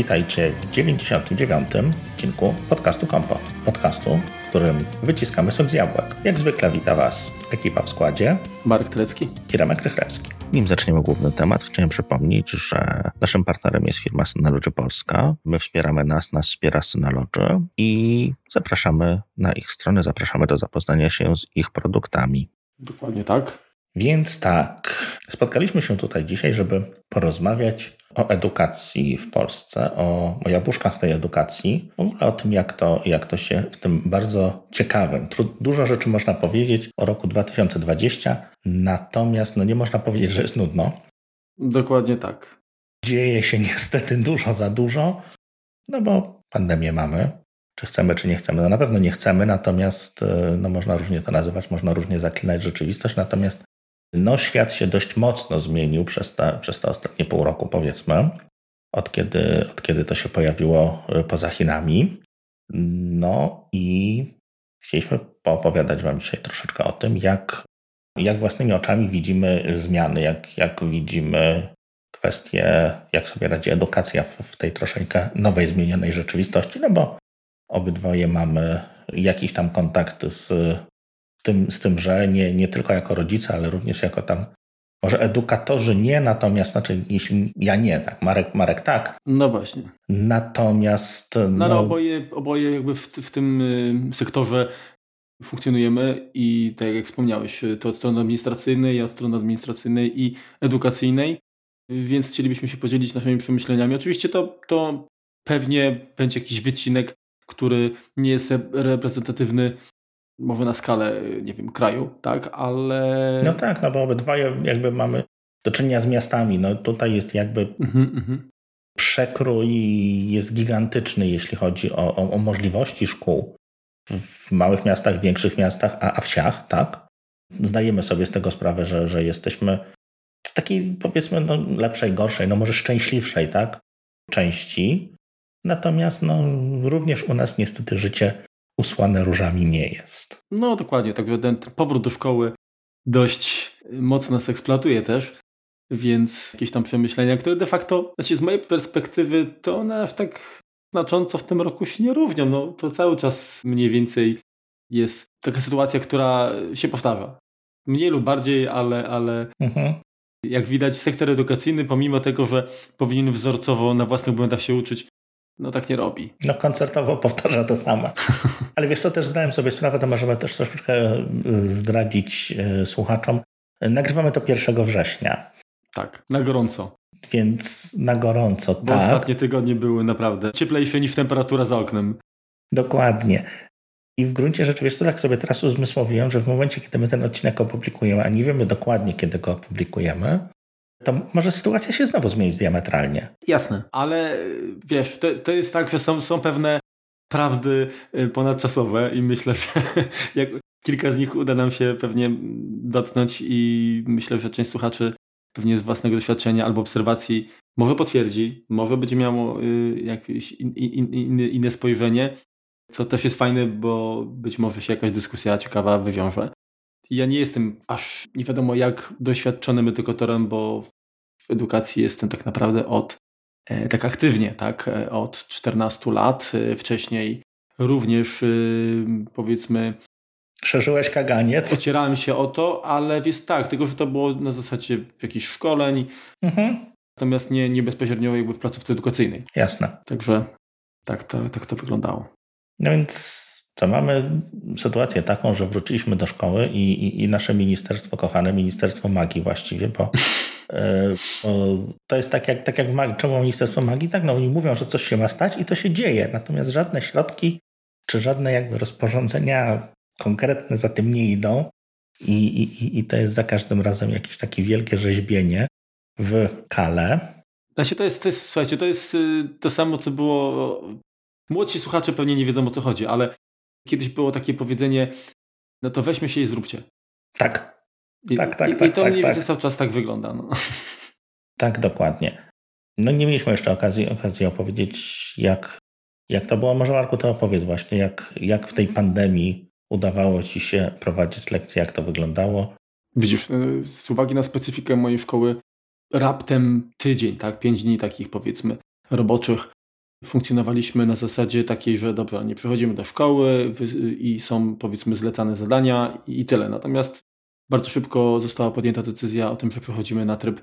Witajcie w 99. odcinku podcastu Kompot. Podcastu, w którym wyciskamy sok z jabłek. Jak zwykle wita Was ekipa w składzie. Marek Trecki i Remek Rychlewski. Nim zaczniemy główny temat, chciałem przypomnieć, że naszym partnerem jest firma Synology Polska. My wspieramy nas, nas wspiera Synology i zapraszamy na ich stronę, zapraszamy do zapoznania się z ich produktami. Dokładnie tak. Więc tak, spotkaliśmy się tutaj dzisiaj, żeby porozmawiać o edukacji w Polsce, o, o jabłuszkach tej edukacji, w ogóle o tym, jak to, jak to się w tym bardzo ciekawym, dużo rzeczy można powiedzieć o roku 2020, natomiast no nie można powiedzieć, że jest nudno. Dokładnie tak. Dzieje się niestety dużo za dużo, no bo pandemię mamy, czy chcemy, czy nie chcemy. No na pewno nie chcemy, natomiast e, no można różnie to nazywać, można różnie zaklinać rzeczywistość, natomiast no, świat się dość mocno zmienił przez te, przez te ostatnie pół roku, powiedzmy, od kiedy, od kiedy to się pojawiło y, poza Chinami. No i chcieliśmy poopowiadać Wam dzisiaj troszeczkę o tym, jak, jak własnymi oczami widzimy zmiany, jak, jak widzimy kwestie, jak sobie radzi edukacja w, w tej troszeczkę nowej, zmienionej rzeczywistości, no bo obydwoje mamy jakiś tam kontakt z z tym, z tym że nie, nie tylko jako rodzice, ale również jako tam może edukatorzy nie, natomiast znaczy, jeśli ja nie, tak, Marek, Marek tak. No właśnie. Natomiast. No, no, no oboje, oboje jakby w, w tym y, sektorze funkcjonujemy i tak jak wspomniałeś, to od strony administracyjnej, od strony administracyjnej i edukacyjnej, więc chcielibyśmy się podzielić naszymi przemyśleniami. Oczywiście to, to pewnie będzie jakiś wycinek, który nie jest reprezentatywny może na skalę, nie wiem, kraju, tak, ale... No tak, no bo obydwoje jakby mamy do czynienia z miastami, no tutaj jest jakby mhm, mhm. przekrój jest gigantyczny, jeśli chodzi o, o, o, możliwości szkół w małych miastach, większych miastach, a, a wsiach, tak. Zdajemy sobie z tego sprawę, że, że jesteśmy z takiej powiedzmy no, lepszej, gorszej, no może szczęśliwszej, tak, części. Natomiast no, również u nas niestety życie usłane różami nie jest. No dokładnie, także ten powrót do szkoły dość mocno nas eksploatuje też, więc jakieś tam przemyślenia, które de facto, znaczy z mojej perspektywy, to one aż tak znacząco w tym roku się nie równią. No to cały czas mniej więcej jest taka sytuacja, która się powtarza. Mniej lub bardziej, ale, ale mhm. jak widać sektor edukacyjny, pomimo tego, że powinien wzorcowo na własnych błędach się uczyć, no tak nie robi. No koncertowo powtarza to samo. Ale wiesz co, też zdałem sobie sprawę, to możemy też troszeczkę e, zdradzić e, słuchaczom. Nagrywamy to 1 września. Tak, na gorąco. Więc na gorąco, Bo tak. ostatnie tygodnie były naprawdę cieplejsze niż temperatura za oknem. Dokładnie. I w gruncie rzeczy, wiesz, to tak sobie teraz uzmysłowiłem, że w momencie, kiedy my ten odcinek opublikujemy, a nie wiemy dokładnie, kiedy go opublikujemy, to może sytuacja się znowu zmienić diametralnie. Jasne, ale wiesz, to, to jest tak, że są, są pewne prawdy y, ponadczasowe i myślę, że jak kilka z nich uda nam się pewnie dotknąć i myślę, że część słuchaczy pewnie z własnego doświadczenia albo obserwacji może potwierdzi, może będzie miało y, jakieś in, in, in, inne spojrzenie, co też jest fajne, bo być może się jakaś dyskusja ciekawa wywiąże. Ja nie jestem aż nie wiadomo jak doświadczonym edukatorem, bo w edukacji jestem tak naprawdę od e, tak aktywnie, tak, e, od 14 lat. E, wcześniej również powiedzmy Szerzyłeś kaganiec? Ocierałem się o to, ale jest tak, tylko że to było na zasadzie jakichś szkoleń, mhm. natomiast nie, nie bezpośrednio jakby w placówce edukacyjnej. Jasne. Także tak to, tak to wyglądało. No więc to mamy sytuację taką, że wróciliśmy do szkoły i, i, i nasze ministerstwo, kochane Ministerstwo Magii właściwie, bo, e, to jest tak jak, tak jak w magii. Czemu Ministerstwo Magii? Tak, no oni mówią, że coś się ma stać i to się dzieje, natomiast żadne środki czy żadne jakby rozporządzenia konkretne za tym nie idą i, i, i to jest za każdym razem jakieś takie wielkie rzeźbienie w kale. Znaczy to jest, to jest, słuchajcie, to jest y, to samo, co było Młodsi słuchacze pewnie nie wiedzą o co chodzi, ale Kiedyś było takie powiedzenie, no to weźmy się i zróbcie. Tak. I, tak, tak, i, tak. I to tak, mniej tak. więcej cały czas tak wygląda. No. Tak, dokładnie. No nie mieliśmy jeszcze okazji, okazji opowiedzieć, jak, jak to było. Może Marku, to opowiedz właśnie, jak, jak w tej pandemii udawało Ci się prowadzić lekcje, jak to wyglądało. Widzisz, y, z uwagi na specyfikę mojej szkoły, raptem tydzień, tak, pięć dni takich powiedzmy roboczych funkcjonowaliśmy na zasadzie takiej, że dobrze, nie przychodzimy do szkoły i są powiedzmy zlecane zadania i tyle. Natomiast bardzo szybko została podjęta decyzja o tym, że przechodzimy na tryb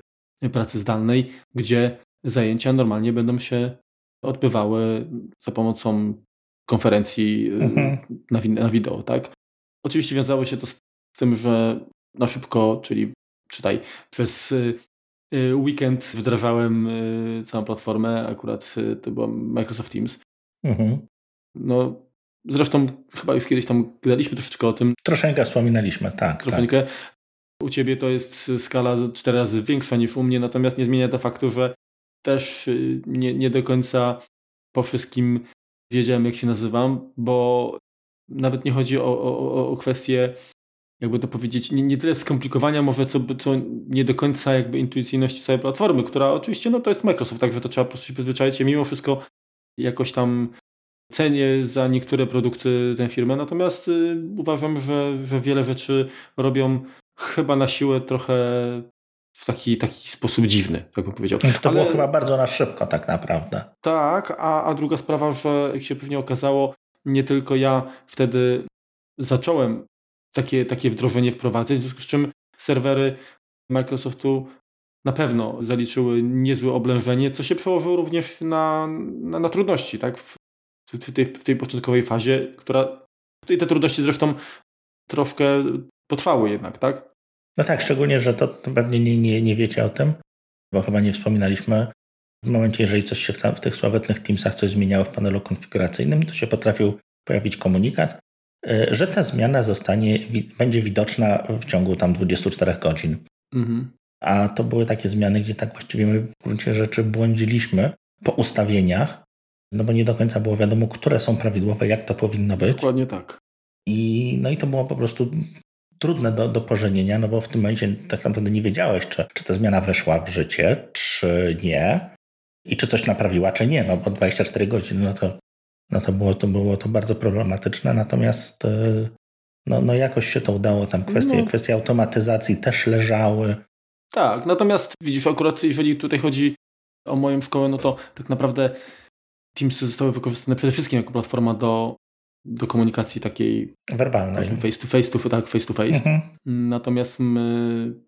pracy zdalnej, gdzie zajęcia normalnie będą się odbywały za pomocą konferencji y, mhm. na, na wideo, tak? Oczywiście wiązało się to z tym, że na szybko, czyli czytaj, przez y, weekend wdrażałem całą platformę, akurat to była Microsoft Teams. Mhm. No, zresztą chyba już kiedyś tam gadaliśmy troszeczkę o tym. Troszeczkę wspominaliśmy, tak. Troszeczkę. Tak. U ciebie to jest skala cztery razy większa niż u mnie, natomiast nie zmienia to faktu, że też nie, nie do końca po wszystkim wiedziałem, jak się nazywam, bo nawet nie chodzi o, o, o kwestię, jakby to powiedzieć, nie, nie tyle skomplikowania może, co, co nie do końca jakby intuicyjności całej platformy, która oczywiście, no to jest Microsoft, także to trzeba po prostu się przyzwyczaić. mimo wszystko jakoś tam cenię za niektóre produkty tę firmę, natomiast y, uważam, że, że wiele rzeczy robią chyba na siłę trochę w taki, taki sposób dziwny, tak bym powiedział. To Ale... było chyba bardzo na szybko tak naprawdę. Tak, a, a druga sprawa, że jak się pewnie okazało, nie tylko ja wtedy zacząłem takie, takie wdrożenie wprowadzać, w związku z czym serwery Microsoftu na pewno zaliczyły niezłe oblężenie, co się przełożyło również na, na, na trudności tak? W, w, tej, w tej początkowej fazie, która i te trudności zresztą troszkę potrwały jednak, tak? No tak, szczególnie, że to, to pewnie nie, nie, nie wiecie o tym, bo chyba nie wspominaliśmy. W momencie, jeżeli coś się w, w tych sławetnych Teamsach coś zmieniało w panelu konfiguracyjnym, to się potrafił pojawić komunikat, że ta zmiana zostanie, będzie widoczna w ciągu tam 24 godzin. Mhm. A to były takie zmiany, gdzie tak właściwie my w gruncie rzeczy błądziliśmy po ustawieniach, no bo nie do końca było wiadomo, które są prawidłowe, jak to powinno być. Dokładnie tak. I, no i to było po prostu trudne do, do pożenienia, no bo w tym momencie tak naprawdę nie wiedziałeś, czy, czy ta zmiana weszła w życie, czy nie i czy coś naprawiła, czy nie, no bo 24 godziny, no to, no to, było, to było to bardzo problematyczne, natomiast e, no, no jakoś się to udało, tam kwestie, no. kwestie automatyzacji też leżały. Tak, natomiast widzisz, akurat jeżeli tutaj chodzi o moją szkołę, no to tak naprawdę Teamsy zostały wykorzystane przede wszystkim jako platforma do do komunikacji takiej werbalnej. Face to face, to, tak, face to face. Mhm. Natomiast my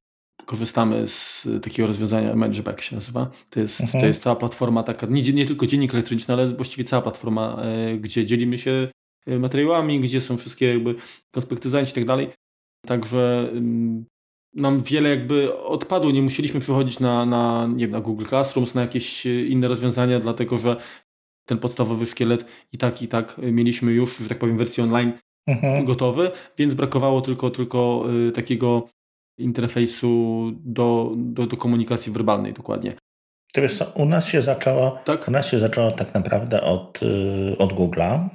korzystamy z takiego rozwiązania Matchback się nazywa. To jest, mhm. to jest cała platforma taka, nie, nie tylko dziennik elektroniczny, ale właściwie cała platforma, e, gdzie dzielimy się e, materiałami, gdzie są wszystkie jakby konspekty zajęć i tak dalej. Także nam wiele jakby odpadło, nie musieliśmy przechodzić na, na, nie wiem, na Google Classrooms, na jakieś inne rozwiązania, dlatego że ten podstawowy szkielet i tak, i tak mieliśmy już, że tak powiem, wersję online mhm. gotowy, więc brakowało tylko, tylko takiego interfejsu do, do, do komunikacji werbalnej dokładnie. To wiesz co, u nas się zaczęło, tak? u nas się zaczęło tak naprawdę od, y, od Google'a,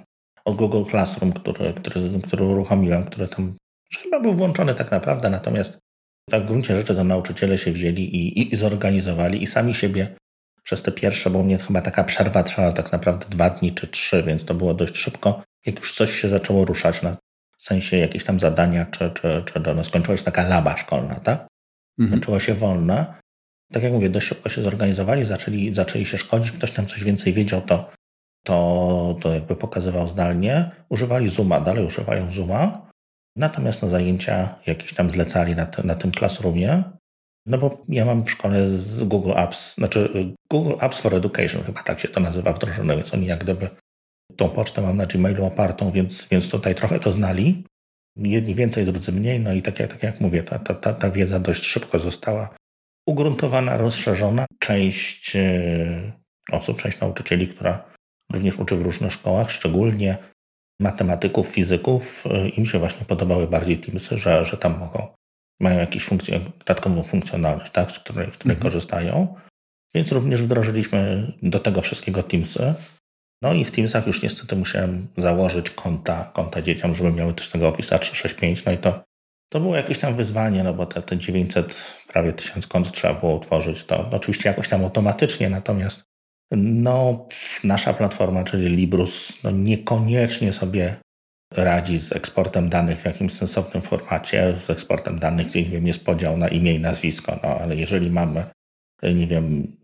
od Google Classroom, który, który, który uruchomiłem, który tam chyba był włączony tak naprawdę, natomiast tak w gruncie rzeczy to nauczyciele się wzięli i, i, i zorganizowali i sami siebie przez te pierwsze, bo mnie chyba taka przerwa trwała tak naprawdę dwa dni czy trzy, więc to było dość szybko. Jak już coś się zaczęło ruszać, na w sensie jakieś tam zadania, czy, czy, czy no, skończyła się taka laba szkolna, tak? Mhm. Skończyło się wolne. Tak jak mówię, dość szybko się zorganizowali, zaczęli, zaczęli się szkodzić, ktoś tam coś więcej wiedział, to, to, to jakby pokazywał zdalnie. Używali Zooma, dalej używają Zooma, natomiast na zajęcia jakieś tam zlecali na, na tym Classroomie. No bo ja mam w szkole z Google Apps, znaczy Google Apps for Education, chyba tak się to nazywa wdrożone, więc oni jak gdyby tą pocztę mam na Gmailu opartą, więc, więc tutaj trochę to znali. Jedni więcej, drudzy mniej. No i tak jak, tak jak mówię, ta, ta, ta, ta wiedza dość szybko została ugruntowana, rozszerzona. Część e, osób, część nauczycieli, która również uczy w różnych szkołach, szczególnie matematyków, fizyków, e, im się właśnie podobały bardziej Teamsy, że, że tam mogą mają jakąś funkcję, dodatkową funkcjonalność, tak, z której, z której mhm. korzystają. Więc również wdrożyliśmy do tego wszystkiego Teamsy. No i w Teamsach już niestety musiałem założyć konta, konta dzieciom, żeby miały też tego Office 365. No i to, to było jakieś tam wyzwanie, no bo te, te 900, prawie 1000 kont trzeba było utworzyć. To oczywiście jakoś tam automatycznie, natomiast no, nasza platforma, czyli Librus, no niekoniecznie sobie radzi z eksportem danych w jakimś sensownym formacie, z eksportem danych, gdzie nie wiem, jest podział na imię i nazwisko, no ale jeżeli mamy, nie wiem,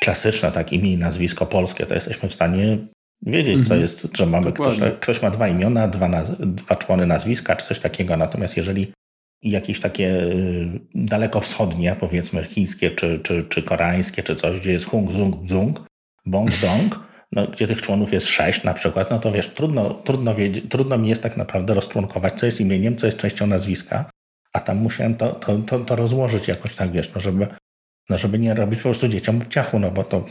klasyczne, tak, imię i nazwisko polskie, to jesteśmy w stanie wiedzieć, mhm. co jest, że mamy ktoś, ktoś, ma dwa imiona, dwa, naz, dwa człony nazwiska, czy coś takiego. Natomiast jeżeli jakieś takie y, dalekowschodnie, powiedzmy chińskie, czy, czy, czy koreańskie, czy coś, gdzie jest hung, zung, zung, bong, dong, no, gdzie tych członów jest sześć na przykład, no to wiesz, trudno, trudno, wiedzieć, trudno mi jest tak naprawdę rozczłonkować, co jest imieniem, co jest częścią nazwiska, a tam musiałem to, to, to, to rozłożyć jakoś tak, wiesz, no żeby, no żeby nie robić po prostu dzieciom ciachu, no bo to,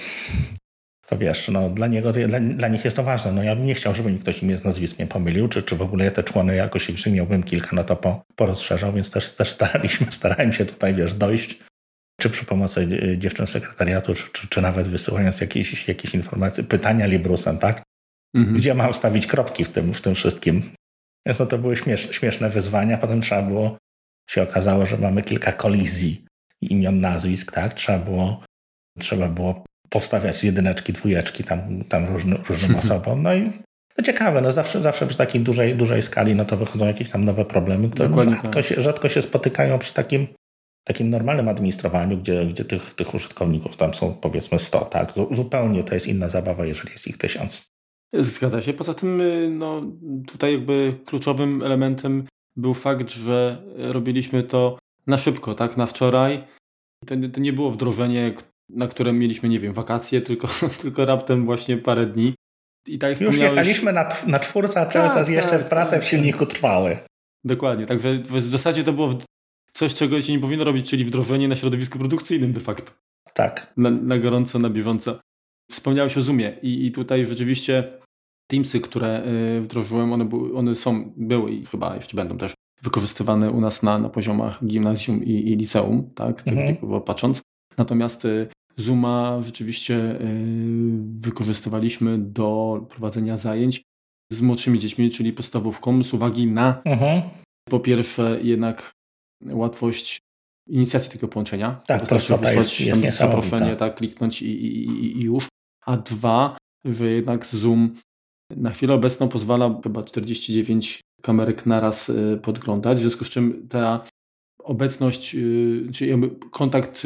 to wiesz, no dla niego, dla, dla nich jest to ważne. No ja bym nie chciał, żeby mi ktoś imię z nazwiskiem pomylił, czy, czy w ogóle te człony jakoś, jeśli miałbym kilka, no to po, porozszerzał, więc też, też staraliśmy, starałem się tutaj, wiesz, dojść czy przy pomocy dziewczyn sekretariatu, czy, czy, czy nawet wysyłając jakieś, jakieś informacje, pytania Librusem, tak? Mhm. Gdzie mam stawić kropki w tym, w tym wszystkim? Więc no to były śmieszne, śmieszne wyzwania. Potem trzeba było, się okazało, że mamy kilka kolizji imion, nazwisk, tak? Trzeba było, trzeba było powstawiać jedyneczki, dwójeczki tam, tam różnym, różnym osobom. No i no ciekawe, no zawsze, zawsze przy takiej dużej, dużej skali no to wychodzą jakieś tam nowe problemy, które rzadko, tak. się, rzadko się spotykają przy takim takim normalnym administrowaniu, gdzie, gdzie tych, tych użytkowników tam są powiedzmy 100, tak? Zupełnie to jest inna zabawa, jeżeli jest ich tysiąc. Zgadza się. Poza tym y, no, tutaj jakby kluczowym elementem był fakt, że robiliśmy to na szybko, tak? Na wczoraj. To, to nie było wdrożenie, na które mieliśmy, nie wiem, wakacje, tylko, tylko raptem właśnie parę dni. I tak Już jechaliśmy na, na czwórce, a cały tak, czas jeszcze tak, prace tak, w silniku trwały. Dokładnie, także w zasadzie to było coś, czego się nie powinno robić, czyli wdrożenie na środowisku produkcyjnym de facto. Tak. Na, na gorąco, na bieżąco. Wspomniałeś o Zoomie i, i tutaj rzeczywiście Teamsy, które y, wdrożyłem, one, one są, były i chyba jeszcze będą też wykorzystywane u nas na, na poziomach gimnazjum i, i liceum, tak, mhm. patrząc. Natomiast y, Zooma rzeczywiście y, wykorzystywaliśmy do prowadzenia zajęć z młodszymi dziećmi, czyli podstawówką, z uwagi na mhm. po pierwsze jednak łatwość inicjacji tego połączenia. Tak, prostota jest, jest zaproszenie, tak, kliknąć i, i, i już. A dwa, że jednak Zoom na chwilę obecną pozwala chyba 49 kamerek naraz y, podglądać, w związku z czym ta obecność, czyli kontakt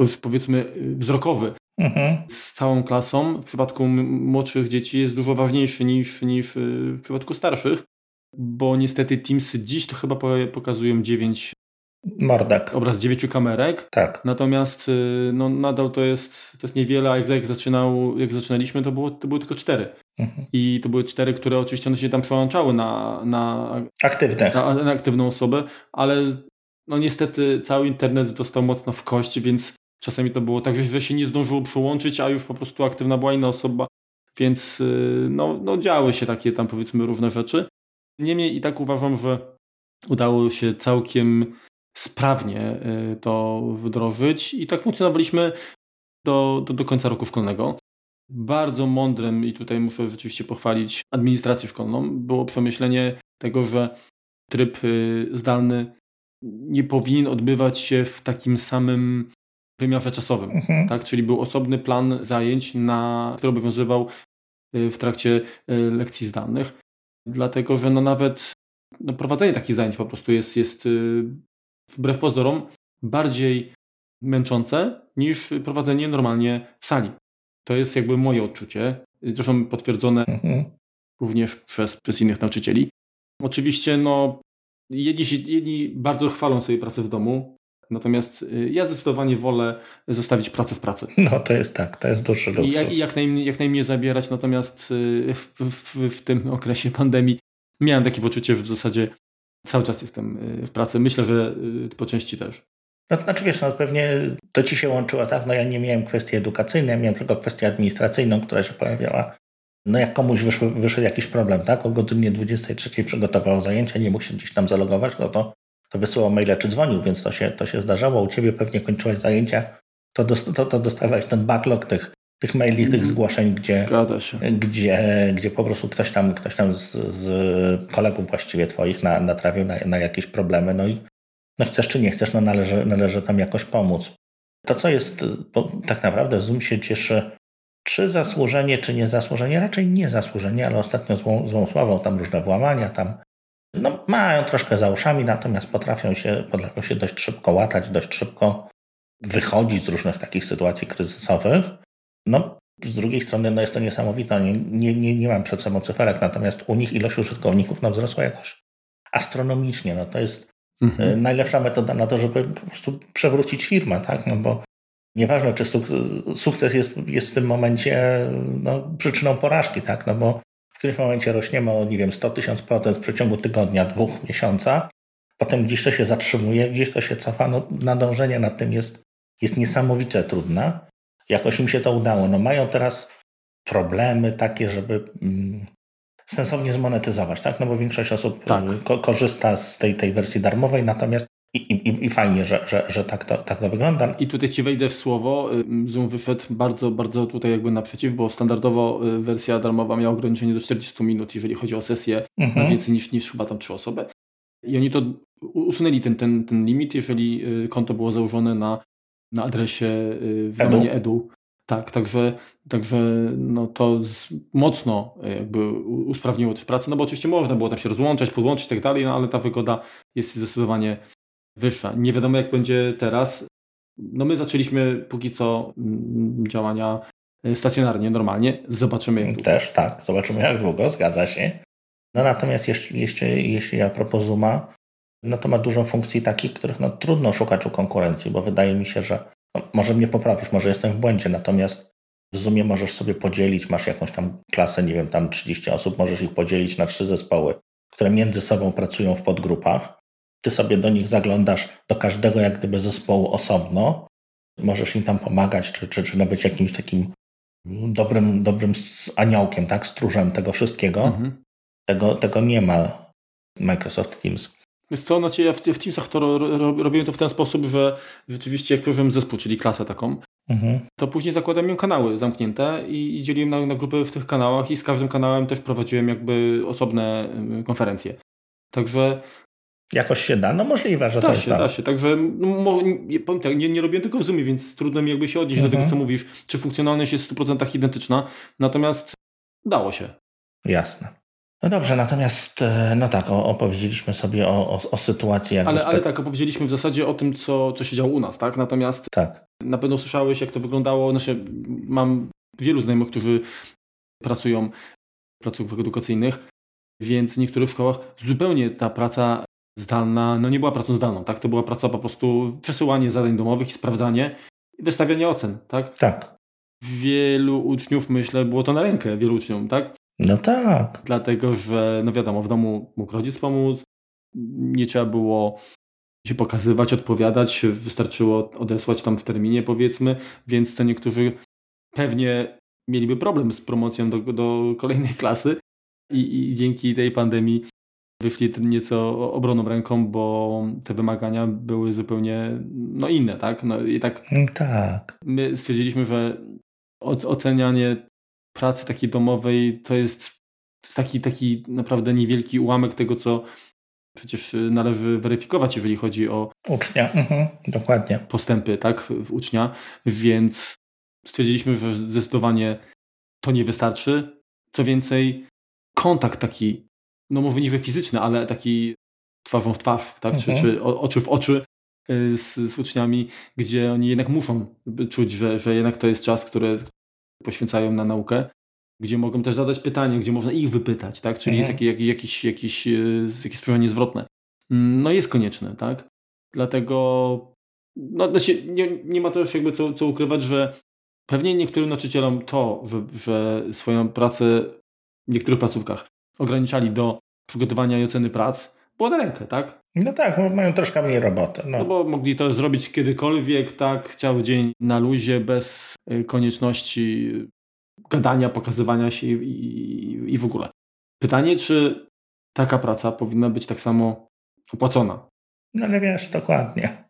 y, powiedzmy wzrokowy mhm. z całą klasą w przypadku młodszych dzieci jest dużo ważniejszy niż, niż w przypadku starszych bo niestety Teamsy dziś to chyba pokazują 9 Mordek. Obraz dziewięciu kamerek. Tak. Natomiast y, no, nadal to jest, to jest niewiele, a jak, jak, zaczynał, jak zaczynaliśmy, to, było, to były tylko cztery. Mhm. I to były cztery, które oczywiście one się tam przełączały na, na, Aktywne. na, na aktywną osobę, ale no niestety cały internet dostał mocno w kość, więc czasami to było tak, że się nie zdążyło przyłączyć, a już po prostu aktywna była inna osoba, więc y, no, no działy się takie tam powiedzmy różne rzeczy. Niemniej i tak uważam, że udało się całkiem sprawnie y, to wdrożyć i tak funkcjonowaliśmy do, do, do końca roku szkolnego. Bardzo mądrym, i tutaj muszę rzeczywiście pochwalić administrację szkolną, było przemyślenie tego, że tryb y, zdalny nie powinien odbywać się w takim samym wymiarze czasowym. Mhm. Tak? Czyli był osobny plan zajęć, na, który obowiązywał y, w trakcie lekcji zdalnych dlatego że no nawet no prowadzenie takich zajęć po prostu jest, jest y, wbrew pozorom bardziej męczące niż prowadzenie normalnie w sali. To jest jakby moje odczucie, zresztą potwierdzone mhm. również przez, przez innych nauczycieli. Oczywiście no, jedni, jedni bardzo chwalą sobie pracę w domu, Natomiast y, ja zdecydowanie wolę zostawić pracę w pracy. No to jest tak, to jest duży luksus. I jak, jak, najmniej, jak najmniej zabierać, natomiast y, w, w, w, tym okresie pandemii miałem takie poczucie, że w zasadzie cały czas jestem y, w pracy. Myślę, że po części też. No to znaczy wiesz, no pewnie to ci się łączyło, tak? No ja nie miałem kwestii edukacyjnej, miałem tylko kwestię administracyjną, która się pojawiała. No jak komuś wyszły, wyszedł jakiś problem, tak? O godzinie 23 przygotował zajęcia, nie mógł się gdzieś tam zalogować, no to to wysyłał maile czy dzwonił, więc to się, to się zdarzało. U ciebie pewnie kończyłeś zajęcia, to, dost, to, to dostawałeś ten backlog tych, tych maili, tych mhm. zgłoszeń, gdzie, gdzie, gdzie po prostu ktoś tam, ktoś tam z, z kolegów właściwie twoich na, natrafił na, na jakieś problemy, no i no chcesz czy nie chcesz, no należy, należy tam jakoś pomóc. To, co jest, bo tak naprawdę Zoom się cieszy, czy zasłużenie, czy niezasłużenie, raczej niezasłużenie, ale ostatnio złą, złą sławą, tam różne włamania, tam no, mają troszkę za uszami, natomiast potrafią się, potrafią się dość szybko łatać, dość szybko wychodzić z różnych takich sytuacji kryzysowych. No, z drugiej strony no jest to niesamowite. Nie, nie, nie, nie mam przed sobą cyferek, natomiast u nich ilość użytkowników no, wzrosła jakoś astronomicznie. No, to jest mhm. E, najlepsza metoda na to, żeby po prostu przewrócić firmę, tak? No bo nieważne, czy sukces jest, jest w tym momencie no, przyczyną porażki, tak? No bo którymś momencie rośniemy o, nie wiem, 100 tysiąc procent w przeciągu tygodnia, dwóch, miesiąca, potem gdzieś to się zatrzymuje, gdzieś to się cofa, no nadążenie nad tym jest, jest niesamowicie trudne. Jakoś im się to udało. No mają teraz problemy takie, żeby mm, sensownie zmonetyzować, tak? No bo większość osób tak. Y, ko korzysta z tej, tej wersji darmowej, natomiast i, i, I, fajnie, że, że, że tak, to, tak to wygląda. I tutaj Ci wejdę w słowo. Y, Zoom wyszedł bardzo, bardzo tutaj jakby naprzeciw, bo standardowo y, wersja darmowa miała ograniczenie do 40 minut, jeżeli chodzi o sesję mhm. na więcej niż, niż chyba tam trzy osoby. I oni to usunęli ten, ten, ten limit, jeżeli konto było założone na, na adresie w domenie edu. Tak, także, także no to z, mocno jakby usprawniło też pracę, no bo oczywiście można było tam się rozłączać, podłączyć i tak dalej, no ale ta wygoda jest zdecydowanie wyższa. Nie wiadomo jak będzie teraz. No my zaczęliśmy póki co mm, działania e, stacjonarnie, normalnie. Zobaczymy jak Też tak, zobaczymy jak długo, zgadza się. No natomiast jeśli, jeśli, jeśli a propos Zooma, no to ma dużo funkcji takich, których no, trudno szukać u konkurencji, bo wydaje mi się, że no, może mnie poprawić, może jestem w błędzie, natomiast w Zoomie możesz sobie podzielić, masz jakąś tam klasę, nie wiem, tam 30 osób, możesz ich podzielić na trzy zespoły, które między sobą pracują w podgrupach. Ty sobie do nich zaglądasz, do każdego jak gdyby zespołu osobno, możesz im tam pomagać, czy, czy, czy być jakimś takim dobrym, dobrym aniołkiem, tak, stróżem tego wszystkiego. Mhm. Tego, tego nie ma Microsoft Teams. Jest co, znaczy ja w, w Teamsach to ro, ro, robiłem to w ten sposób, że rzeczywiście jak tworzyłem zespół, czyli klasę taką, mhm. to później zakładałem im kanały zamknięte i, i dzieliłem na, na, grupy w tych kanałach i z każdym kanałem też prowadziłem jakby osobne konferencje. Także Jakoś się da? No możliwe, że da to się, jest Da się, także no, nie, powiem tak, nie, nie robiłem tego w Zoomie, więc trudno mi jakby się odnieść mhm. do tego, mhm. co mówisz, czy funkcjonalność jest w 100% identyczna, natomiast dało się. Jasne. No dobrze, natomiast e, no tak, opowiedzieliśmy sobie o, o, o sytuacji. Jakby ale, ale tak, opowiedzieliśmy w zasadzie o tym, co, co się działo u nas, tak? Natomiast tak. na pewno słyszałeś, jak to wyglądało. Znaczy, mam wielu znajomych, którzy pracują w placówkach edukacyjnych, więc w niektórych szkołach zupełnie ta praca zdalna, no nie była pracą zdalną, tak? To była praca po prostu przesyłanie zadań domowych i sprawdzanie i wystawianie ocen, tak? Tak. Wielu uczniów, myślę, było to na rękę wielu uczniom, tak? No tak. Dlatego, że no wiadomo, w domu mógł rodzic pomóc, nie trzeba było się pokazywać, odpowiadać, wystarczyło odesłać tam w terminie powiedzmy, więc to niektórzy pewnie mieliby problem z promocją do, do kolejnej klasy i, i dzięki tej pandemii wyszli nieco obroną ręką, bo te wymagania były zupełnie no, inne, tak? No i tak, tak. My stwierdziliśmy, że ocenianie pracy takiej domowej to jest taki, taki naprawdę niewielki ułamek tego, co przecież należy weryfikować, jeżeli chodzi o ucznia. Mhm, dokładnie. postępy tak, w ucznia, więc stwierdziliśmy, że zdecydowanie to nie wystarczy. Co więcej, kontakt taki, no możliwy fizyczny, ale taki twarzą w twarz, tak, mhm. czy, czy oczy w oczy y, z, z uczniami, gdzie oni jednak muszą czuć, że, że jednak to jest czas, który, poświęcają na naukę, gdzie mogą też zadać pytanie, gdzie można ich wypytać, tak? Czyli mhm. jest jakieś, jakieś, jakieś, jakieś spojrzenie zwrotne. Mm, no jest konieczne, tak? Dlatego no, znaczy nie, nie ma też jakby co, co ukrywać, że pewnie niektórym nauczycielom to, że, że swoją pracę w niektórych placówkach ograniczali do przygotowania i oceny prac, było na rękę, tak? No tak, mają troszkę mniej roboty. No. no. bo mogli to zrobić kiedykolwiek, tak, cały dzień na luzie, bez y, konieczności gadania, pokazywania się i, i, i w ogóle. Pytanie, czy taka praca powinna być tak samo opłacona? No ale wiesz, dokładnie.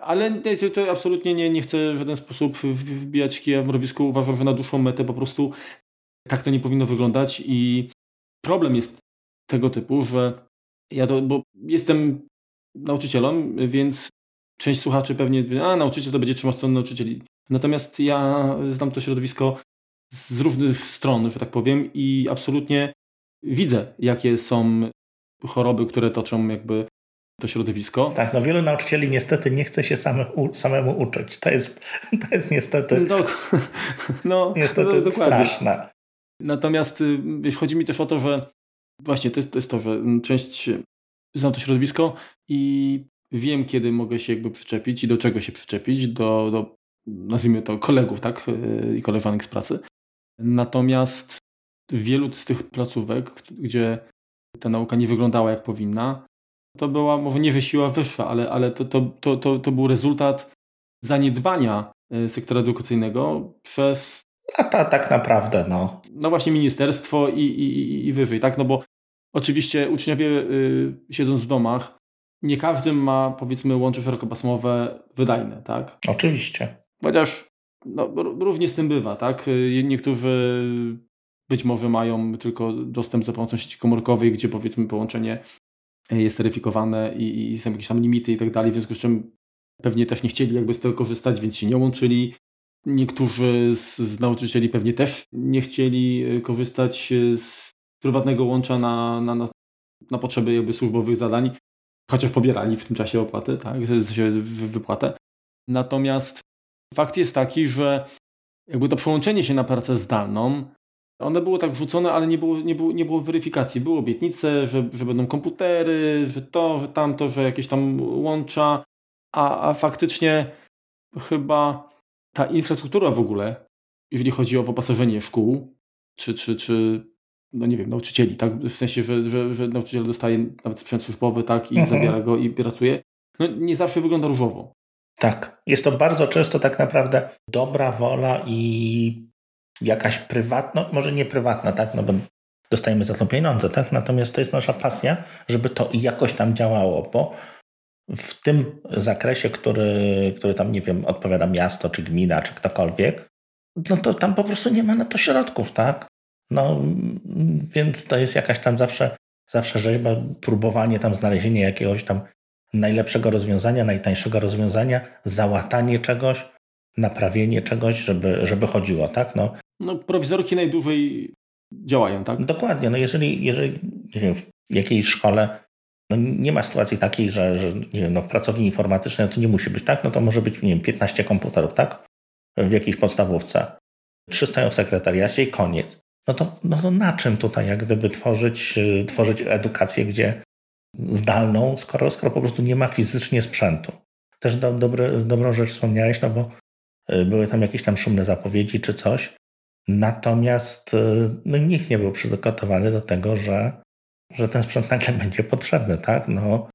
Ale to, to absolutnie nie, nie chcę w żaden sposób wbijać kija w mrowisku. Uważam, że na dłuższą metę po prostu tak to nie powinno wyglądać i problem jest tego typu, że ja to, bo jestem nauczycielem, więc część słuchaczy pewnie, a nauczyciel to będzie trzymał stron nauczycieli. Natomiast ja znam to środowisko z różnych stron, że tak powiem, i absolutnie widzę, jakie są choroby, które toczą jakby to środowisko. Tak, no wielu nauczycieli niestety nie chce się same, u, samemu uczyć. To jest, to jest niestety, no, no niestety no, straszne. Natomiast y, wiesz, chodzi mi też o to, że właśnie to jest to, jest to że część znam to środowisko i wiem, kiedy mogę się jakby przyczepić i do czego się przyczepić, do, do nazwijmy to kolegów, tak, y, i koleżanek z pracy. Natomiast wielu z tych placówek, gdzie ta nauka nie wyglądała jak powinna, to była może nie, że siła wyższa, ale, ale to, to, to, to, to był rezultat zaniedbania y, sektora edukacyjnego przez. A ta, tak naprawdę, no. No właśnie ministerstwo i, i, i wyżej, tak? No bo oczywiście uczniowie y, siedząc w domach, nie każdy ma powiedzmy łącze szerokopasmowe wydajne, tak? Oczywiście. Chociaż no, różnie z tym bywa, tak? Y, niektórzy być może mają tylko dostęp za pomocą sieci komórkowej, gdzie powiedzmy połączenie jest taryfikowane i, i są jakieś tam limity i tak dalej, w związku z czym pewnie też nie chcieli jakby z tego korzystać, więc się nie łączyli. Niektórzy z, z nauczycieli pewnie też nie chcieli e, korzystać e, z prywatnego łącza na, na, na, na potrzeby jakby służbowych zadań, chociaż pobierali w tym czasie opłaty, tak, wypłatę. Natomiast fakt jest taki, że jakby to przełączenie się na pracę zdalną one było tak rzucone, ale nie było, nie było, nie było weryfikacji. Były obietnice, że, że będą komputery, że to, że tamto, że jakieś tam łącza, a, a faktycznie chyba ta infrastruktura w ogóle, jeżeli chodzi o wyposażenie szkół, czy, czy, czy no nie wiem, nauczycieli, tak? W sensie, że, że, że nauczyciel dostaje nawet sprzęt służbowy, tak? I mhm. zabiera go i pracuje. No nie zawsze wygląda różowo. Tak. Jest to bardzo często tak naprawdę dobra wola i jakaś prywatna, może nie prywatna, tak, no bo dostajemy za to pieniądze, tak, natomiast to jest nasza pasja, żeby to jakoś tam działało, bo w tym zakresie, który, który tam, nie wiem, odpowiada miasto, czy gmina, czy ktokolwiek, no to tam po prostu nie ma na to środków, tak? No, więc to jest jakaś tam zawsze, zawsze rzeźba, próbowanie tam znalezienia jakiegoś tam najlepszego rozwiązania, najtańszego rozwiązania, załatanie czegoś, naprawienie czegoś, żeby, żeby chodziło, tak? No, no, prowizorki najdłużej działają, tak? Dokładnie. No jeżeli, jeżeli nie wiem, w jakiejś szkole no nie ma sytuacji takiej, że, że nie wiem, no no to nie musi być tak, no to może być nie wiem, 15 komputerów, tak? W jakiejś podstawówce. Trzy stoją w sekretariacie i koniec. No to, no to na czym tutaj jak gdyby tworzyć, tworzyć edukację, gdzie zdalną, skoro, skoro po prostu nie ma fizycznie sprzętu. Też do, dobry, dobrą rzecz wspomniałeś, no bo y, były tam jakieś tam szumne zapowiedzi czy coś. Natomiast y, no, nikt nie był przygotowany do tego, że, że ten sprzęt nagle będzie potrzebny, tak? No,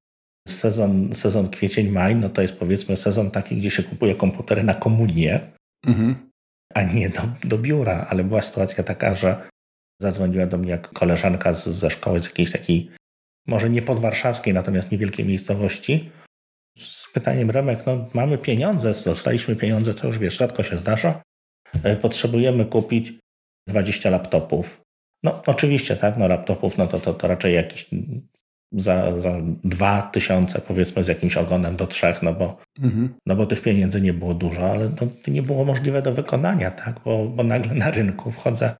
sezon, sezon kwiecień-maj, no to jest powiedzmy sezon taki, gdzie się kupuje komputery na komunię, mhm. a nie do, do biura. Ale była sytuacja taka, że zadzwoniła do mnie koleżanka z, ze szkoły, z jakiejś takiej, może nie podwarszawskiej, natomiast niewielkiej miejscowości, z pytaniem Remek, no mamy pieniądze, dostaliśmy pieniądze, to już wiesz, rzadko się zdarza, E, potrzebujemy kupić 20 laptopów. No oczywiście, tak, no laptopów, no to, to, to raczej jakieś za, za 2000 powiedzmy z jakimś ogonem do trzech, no bo, mhm. no bo tych pieniędzy nie było dużo, ale to nie było możliwe do wykonania, tak, bo, bo nagle na rynku wchodzę,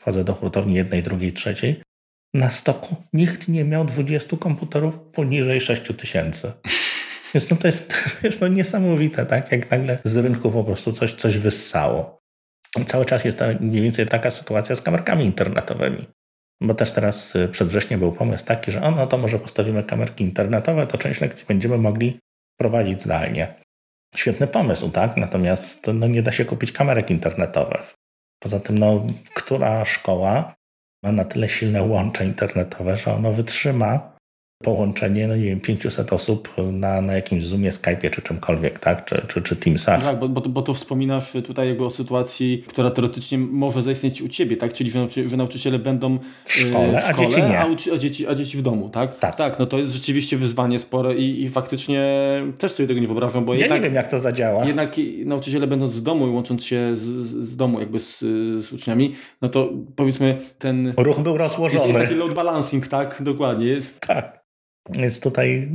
wchodzę do hurtowni jednej, drugiej, trzeciej, na stoku nikt nie miał 20 komputerów poniżej 6000. Więc no to jest wiesz, no niesamowite, tak? Jak nagle z rynku po prostu coś, coś wyssało. Cały czas jest mniej więcej taka sytuacja z kamerkami internetowymi. Bo też teraz y, przed wrześniem był pomysł taki, że ono to może postawimy kamerki internetowe, to część lekcji będziemy mogli prowadzić zdalnie. Świetny pomysł, tak? Natomiast no, nie da się kupić kamerek internetowych. Poza tym, no, która szkoła ma na tyle silne łącze internetowe, że ono wytrzyma połączenie, no nie wiem, 500 osób na, na jakimś Zoomie, Skype'ie czy czymkolwiek, tak? Czy, czy, czy Teamsach. Tak, bo, bo, bo tu wspominasz tutaj jakby o sytuacji, która teoretycznie może zaistnieć u Ciebie, tak? Czyli, że, nauczy, że nauczyciele będą w szkole, w szkole a dzieci nie. A, a, dzieci, a dzieci w domu, tak? Tak. Tak, no to jest rzeczywiście wyzwanie spore i, i faktycznie też sobie tego nie wyobrażam, bo Ja jednak, nie wiem, jak to zadziała. Jednak nauczyciele będąc z domu i łącząc się z, z domu jakby z, z uczniami, no to powiedzmy ten... Ruch był rozłożony. Jest, jest taki load balancing, tak? Dokładnie. Jest. Tak. Więc tutaj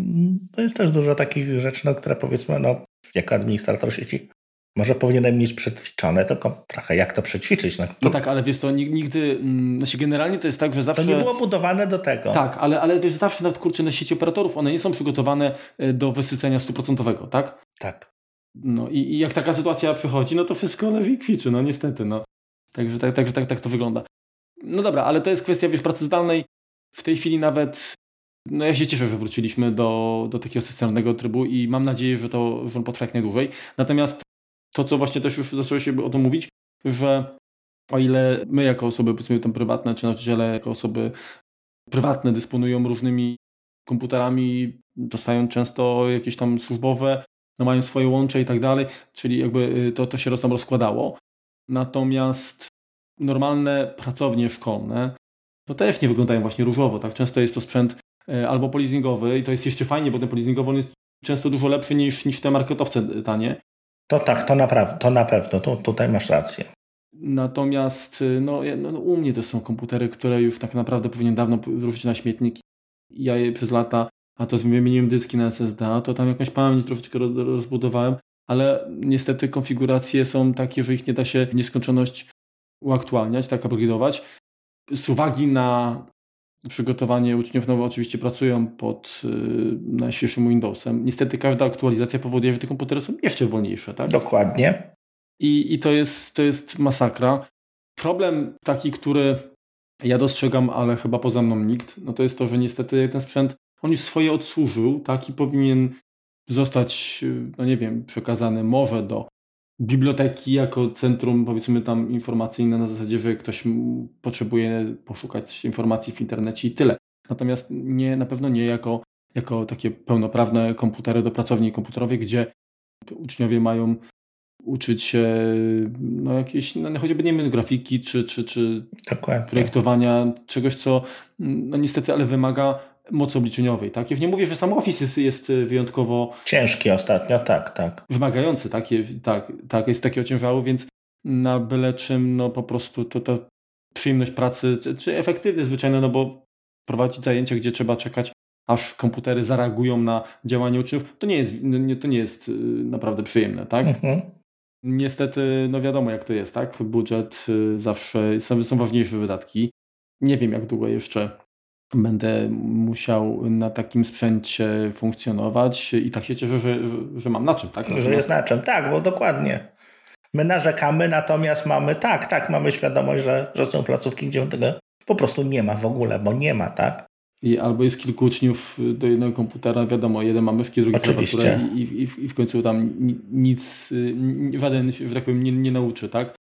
to jest też dużo takich rzeczy, no, które powiedzmy, no, jako administrator sieci Może powinienem mieć przećwiczone, tylko trochę jak to przećwiczyć. No, no tak, ale wiesz, to nigdy, mm, znaczy generalnie to jest tak, że zawsze... To nie było budowane do tego. Tak, ale, ale wiesz, zawsze nawet kurczę na sieci operatorów, one nie są przygotowane e, do wysycenia stuprocentowego, tak? Tak. No i, i, jak taka sytuacja przychodzi, no to wszystko leży i kwiczy, no niestety, no. Także tak, tak, tak, tak to wygląda. No dobra, ale to jest kwestia, wiesz, pracy zdalnej. W tej chwili nawet no ja się cieszę, że wróciliśmy do, do takiego stacjonarnego trybu i mam nadzieję, że to że on potrwa jak najdłużej. Natomiast to, co właśnie też już zaczęło się o tym mówić, że o ile my jako osoby powiedzmy tam prywatne, czy nauczyciele jako osoby prywatne dysponują różnymi komputerami, dostają często jakieś tam służbowe, no mają swoje łącze i tak dalej, czyli jakby y, to, to się tam rozkładało. Natomiast normalne pracownie szkolne to też nie wyglądają właśnie różowo. Tak często jest to sprzęt albo polizingowy i to jest jeszcze fajnie, bo ten polizingowy jest często dużo lepszy niż, niż te marketowce tanie. To tak, to, naprawdę, to na pewno, to, tutaj masz rację. Natomiast y, no, no, u mnie to są komputery, które już tak naprawdę powinien dawno wrócić na śmietnik. Ja je przez lata, a to wymieniłem dyski na SSD, a to tam jakąś pamięć troszeczkę rozbudowałem, ale niestety konfiguracje są takie, że ich nie da się w nieskończoność uaktualniać, tak upgrade'ować. Z uwagi na przygotowanie uczniów, no oczywiście pracują pod y, najświeższym Windowsem. Niestety każda aktualizacja powoduje, że te komputery są jeszcze wolniejsze, tak? Dokładnie. I, i to, jest, to jest masakra. Problem taki, który ja dostrzegam, ale chyba poza mną nikt, no to jest to, że niestety ten sprzęt, on już swoje odsłużył, tak, i powinien zostać, y, no nie wiem, przekazany może do biblioteki jako centrum, powiedzmy tam informacyjne na zasadzie, że ktoś potrzebuje poszukać informacji w internecie i tyle. Natomiast nie, na pewno nie jako, jako takie pełnoprawne komputery do pracowni komputerowej, gdzie uczniowie mają uczyć się no jakieś, no choćby nie wiem, grafiki czy, czy, czy projektowania czegoś, co no niestety, ale wymaga mocy obliczeniowej. Tak? Już nie mówię, że sam Office jest, jest wyjątkowo... Ciężki ostatnio, tak, tak. Wymagający, tak, tak, tak jest taki ociężały, więc na byle czym no po prostu to, to przyjemność pracy, czy, czy efektywny zwyczajnie, no bo prowadzić zajęcia, gdzie trzeba czekać aż komputery zareagują na działanie uczniów, to nie jest, no to nie jest y, naprawdę przyjemne, tak? Mhm. Niestety, no wiadomo jak to jest, tak? Budżet y, zawsze, są, są ważniejsze wydatki. Nie wiem jak długo jeszcze będę musiał na takim sprzęcie funkcjonować i tak się cieszę, że, że, że mam na czym, tak? Że jest na czym, tak, bo dokładnie. My narzekamy, natomiast mamy, tak, tak, mamy świadomość, że, że są placówki, gdzie tego po prostu nie ma w ogóle, bo nie ma, tak? I albo jest kilku uczniów do jednego komputera, wiadomo, jeden ma myszki, drugi klawiaturę i, i, i w końcu tam nic, żaden, że tak powiem, nie, nie nauczy, tak?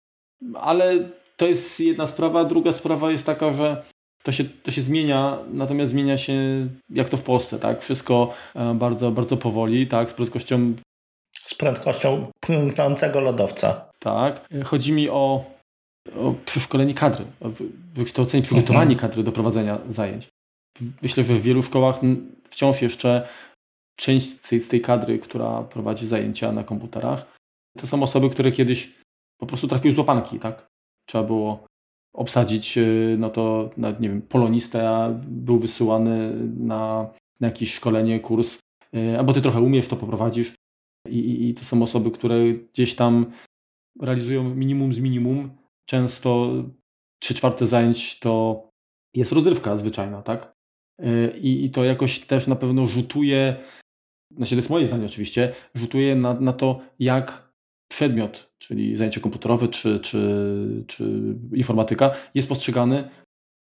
Ale to jest jedna sprawa. Druga sprawa jest taka, że to się, to się zmienia, natomiast zmienia się jak to w Polsce, tak? Wszystko e, bardzo, bardzo powoli, tak? Z prędkością... Z prędkością płynącego lodowca. Tak. Chodzi mi o, o przeszkolenie kadry, o wykształcenie, przygotowanie mhm. kadry do prowadzenia zajęć. Myślę, że w wielu szkołach wciąż jeszcze część z tej, z tej kadry, która prowadzi zajęcia na komputerach, to są osoby, które kiedyś po prostu trafiły z łapanki, tak? Trzeba było obsadzić, y, no to nie wiem, polonista był wysyłany na, na jakieś szkolenie, kurs, y, albo ty trochę umiesz, to poprowadzisz. I, i, I to są osoby, które gdzieś tam realizują minimum z minimum. Często trzy czwarte zajęć to jest rozrywka zwyczajna, tak? Y, I, I to jakoś też na pewno rzutuje, znaczy to jest moje zdanie oczywiście, rzutuje na, na to, jak przedmiot, czyli zajęcie komputerowe czy, czy, czy informatyka, jest postrzegany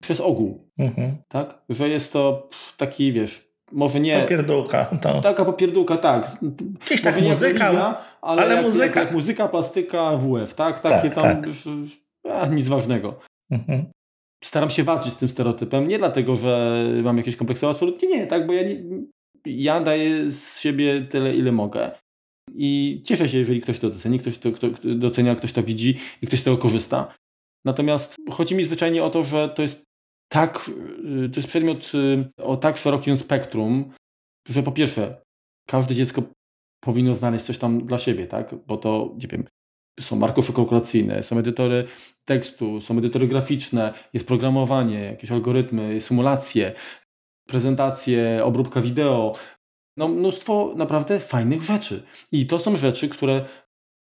przez ogół. Mhm. Tak? Że jest to taki, wiesz, może nie. Popierdółka. To. Taka popierdółka, tak. Gdzieś tak muzyka, religia, ale, ale jak, muzyka. Jak muzyka, plastyka, WF, tak? Takie tak, tam, tak. A, nic ważnego. Mhm. Staram się walczyć z tym stereotypem, nie dlatego, że mam jakieś kompleksy, absolutnie nie, tak? Bo ja, nie, ja daję z siebie tyle, ile mogę. I cieszę się, jeżeli ktoś to doceni, ktoś to kto docenia, ktoś to widzi i ktoś z tego korzysta. Natomiast chodzi mi zwyczajnie o to, że to jest tak, y, to jest przedmiot y, o tak szerokim spektrum, że po pierwsze, każde dziecko powinno znaleźć coś tam dla siebie, tak? Bo to, nie wiem, są markusze kalkulacyjne, są edytory tekstu, są edytory graficzne, jest programowanie, jakieś algorytmy, symulacje, prezentacje, obróbka wideo, no, mnóstwo naprawdę fajnych rzeczy. I to są rzeczy, które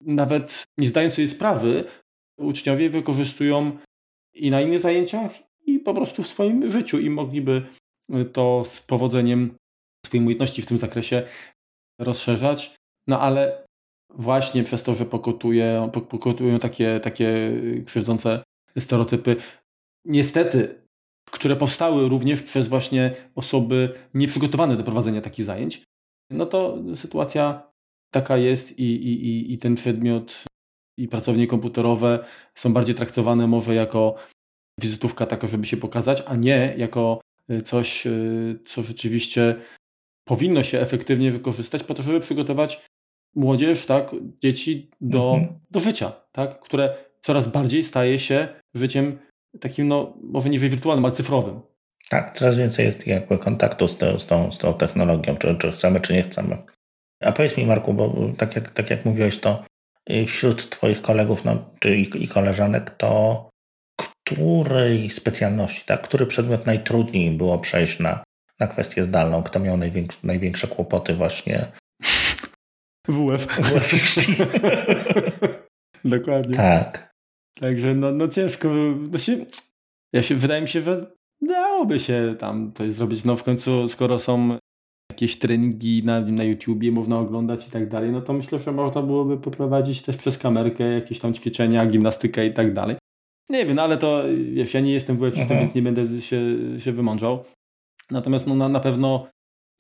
nawet nie zdając sobie sprawy, uczniowie wykorzystują i na innych zajęciach, i po prostu w swoim życiu i mogliby to z powodzeniem swojej umiejętności w tym zakresie rozszerzać. No ale właśnie przez to, że pokutuje, pokutują takie, takie krzywdzące stereotypy, niestety, które powstały również przez właśnie osoby nieprzygotowane do prowadzenia takich zajęć, no to sytuacja taka jest i, i, i ten przedmiot i pracownie komputerowe są bardziej traktowane może jako wizytówka taka, żeby się pokazać, a nie jako y, coś, y, co rzeczywiście powinno się efektywnie wykorzystać po to, żeby przygotować młodzież, tak, dzieci do, mhm. do życia, tak, które coraz bardziej staje się życiem takim, no może niżej wirtualnym, ale cyfrowym. Tak, coraz więcej jest jakby kontaktu z, te, z, tą, z tą technologią, czy, czy chcemy, czy nie chcemy. A powiedz mi, Marku, bo tak jak, tak jak mówiłeś, to wśród Twoich kolegów no, czy i, i koleżanek, to której specjalności, tak, który przedmiot najtrudniej było przejść na, na kwestię zdalną? Kto miał największe, największe kłopoty właśnie? WF. Dokładnie. Tak. Także no, no ciężko. No się, ja się, wydaje mi się, że dałoby się tam coś zrobić. No w końcu, skoro są jakieś treningi na, na YouTubie można oglądać i tak dalej, no to myślę, że można byłoby poprowadzić też przez kamerkę jakieś tam ćwiczenia, gimnastykę i tak dalej. Nie wiem, no ale to wiesz, ja nie jestem WF-istą, mhm. więc nie będę się, się wymądrzał. Natomiast no, na, na pewno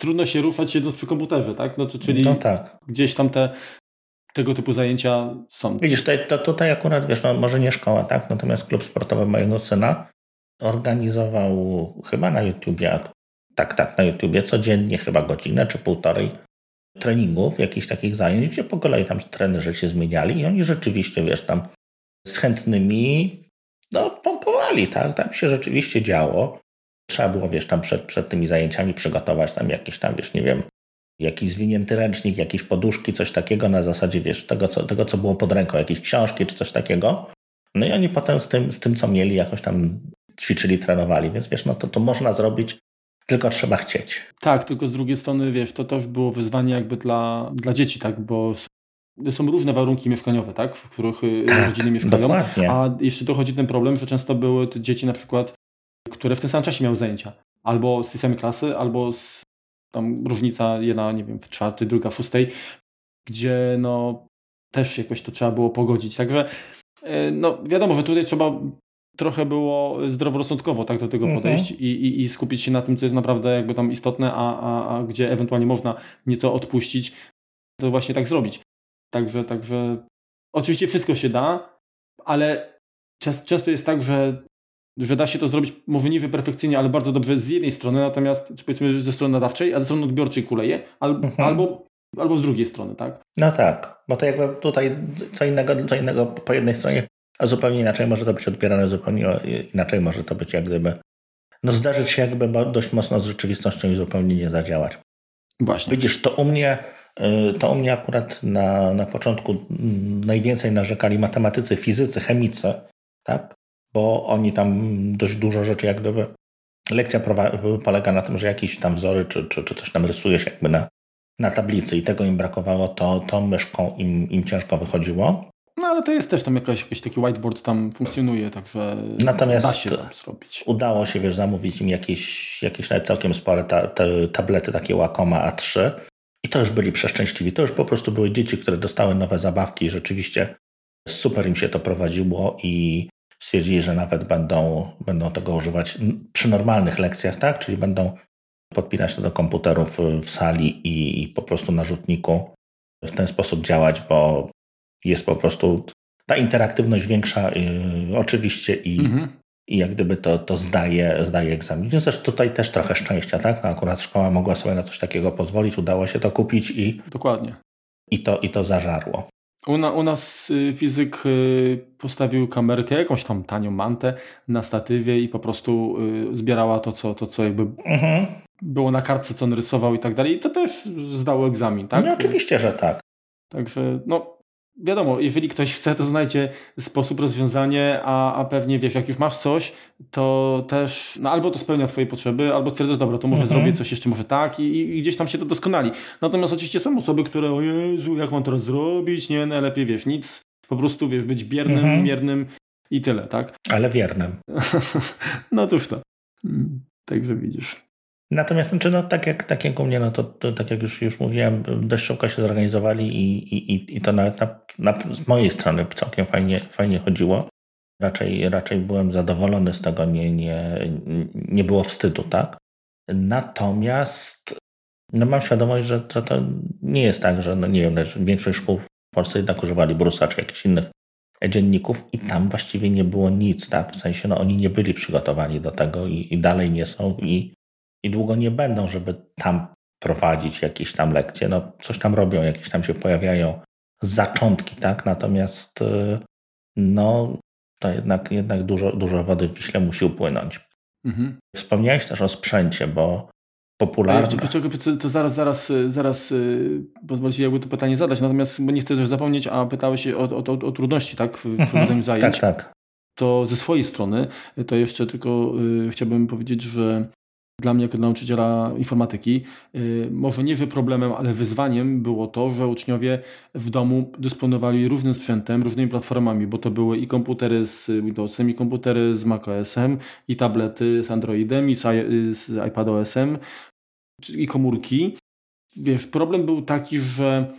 trudno się ruszać siedząc przy komputerze, tak? No, czyli no tak. gdzieś tam te tego typu zajęcia są. Widzisz, tutaj, to, tutaj akurat, wiesz, no, może nie szkoła, tak? Natomiast klub sportowy mojego syna organizował chyba na YouTubie, tak, tak, na YouTubie codziennie chyba godzinę czy półtorej treningów, jakichś takich zajęć, gdzie po kolei tam trenerzy się zmieniali i oni rzeczywiście, wiesz, tam z chętnymi no, pompowali, tak? Tam się rzeczywiście działo. Trzeba było, wiesz, tam przed, przed tymi zajęciami przygotować tam jakieś tam, wiesz, nie wiem, jakiś zwinięty ręcznik, jakieś poduszki, coś takiego na zasadzie, wiesz, tego co, tego, co było pod ręką, jakieś książki czy coś takiego. No i oni potem z tym, z tym co mieli, jakoś tam ćwiczyli, trenowali, więc wiesz, no to, to można zrobić, tylko trzeba chcieć. Tak, tylko z drugiej strony, wiesz, to też było wyzwanie jakby dla, dla dzieci, tak, bo są różne warunki mieszkaniowe, tak, w których y, tak, rodziny mieszkają. Dokładnie. A jeszcze dochodzi ten problem, że często były dzieci na przykład, które w tym samym czasie miały zajęcia. Albo z tej samej klasy, albo z tam różnica jedna, nie wiem, w czwartej, druga w szóstej, gdzie no też jakoś to trzeba było pogodzić. Także y, no wiadomo, że tutaj trzeba trochę było zdroworozsądkowo tak do tego mhm. podejść i, i, i, skupić się na tym, co jest naprawdę jakby tam istotne, a, a, a gdzie ewentualnie można nieco odpuścić, to właśnie tak zrobić. Także, także oczywiście wszystko się da, ale często jest tak, że, że da się to zrobić może nie perfekcyjnie, ale bardzo dobrze z jednej strony, natomiast czy powiedzmy ze strony nadawczej, a ze strony odbiorczej kuleje, al, mhm. albo, albo z drugiej strony, tak? No tak, bo to jakby tutaj co innego, co innego po jednej stronie, a zupełnie inaczej może to być odbierane, zupełnie inaczej może to być jak gdyby no zdarzyć się jakby dość mocno z rzeczywistością i zupełnie nie zadziałać. Właśnie. Widzisz, to u mnie Y, to u mnie akurat na, na początku najwięcej narzekali matematycy, fizycy, chemicy, tak? Bo oni tam dość dużo rzeczy jak gdyby lekcja polega na tym, że jakieś tam wzory czy, czy, czy coś tam rysujesz jakby na, na tablicy i tego im brakowało, to tą myszką im, im ciężko wychodziło. No ale to jest też tam jakaś, jakiś taki whiteboard tam funkcjonuje, także Natomiast da się tam zrobić. Udało się, wiesz, zamówić im jakieś, jakieś nawet całkiem spore ta, te tablety takie Wacoma A3 i to już byli przeszczęśliwi. To już po prostu były dzieci, które dostały nowe zabawki i rzeczywiście super im się to prowadziło i stwierdzili, że nawet będą, będą tego używać przy normalnych lekcjach, tak? Czyli będą podpinać to do komputerów w sali i, i po prostu na rzutniku w ten sposób działać, bo jest po prostu ta interaktywność większa yy, oczywiście i, mhm i jak gdyby to, to zdaje, zdaje egzamin. Więc też tutaj też trochę szczęścia, tak? No akurat szkoła mogła sobie na coś takiego pozwolić, udało się to kupić i. Dokładnie. I to, i to zażarło. U, na, u nas y, fizyk y, postawił kamerkę, jakąś tam tanią mantę na statywie i po prostu y, zbierała to, co, to, co jakby mhm. było na kartce, co on rysował i tak dalej. I to też zdało egzamin, tak? No oczywiście, że tak. Także no, wiadomo, jeżeli ktoś chce, to znajdzie sposób, rozwiązanie, a, a pewnie wiesz, jak już masz coś, to też no albo to spełnia twoje potrzeby, albo stwierdzasz, dobra, to może mhm. zrobię coś jeszcze może tak i, i, gdzieś tam się to doskonali. Natomiast oczywiście są osoby, które o Jezu, jak mam to zrobić, nie, najlepiej wiesz, nic, po prostu wiesz, być biernym, mhm. miernym i tyle, tak? Ale wiernym. no to. Mm, także widzisz. Natomiast znaczy, no, tak, jak, tak jak u mnie, no to, to tak jak już, już mówiłem, dość szybko się zorganizowali i, i, i to nawet na, na, z mojej strony całkiem fajnie, fajnie chodziło. Raczej, raczej byłem zadowolony z tego, nie, nie, nie było wstydu, tak? Natomiast no mam świadomość, że, że to nie jest tak, że no nie wiem, większość szkół w Polsce jednak używali Brusa czy jakichś innych dzienników i tam właściwie nie było nic, tak? W sensie no oni nie byli przygotowani do tego i, i dalej nie są i i długo nie będą, żeby tam prowadzić jakieś tam lekcje. No, coś tam robią, jakieś tam się pojawiają zaczątki, tak? Natomiast y, no, to jednak, jednak dużo, dużo wody w Wiśle musi upłynąć. Mhm. Wspomniałeś też o sprzęcie, bo popularny... Poczekaj, to, to zaraz, zaraz, y, zaraz y, pozwolicie jakby to pytanie zadać, natomiast bo nie chcę też zapomnieć, a pytałeś się o, o, o, o trudności, tak? W mhm. prowadzeniu zajęć. Tak, tak. To ze swojej strony, to jeszcze tylko y, chciałbym powiedzieć, że dla mnie jako nauczyciela informatyki, y, może nie, że problemem, ale wyzwaniem było to, że uczniowie w domu dysponowali różnym sprzętem, różnymi platformami, bo to były i komputery z Windowsem, i komputery z macOSem, i tablety z Androidem, i z, z iPadOSem, i komórki. Wiesz, problem był taki, że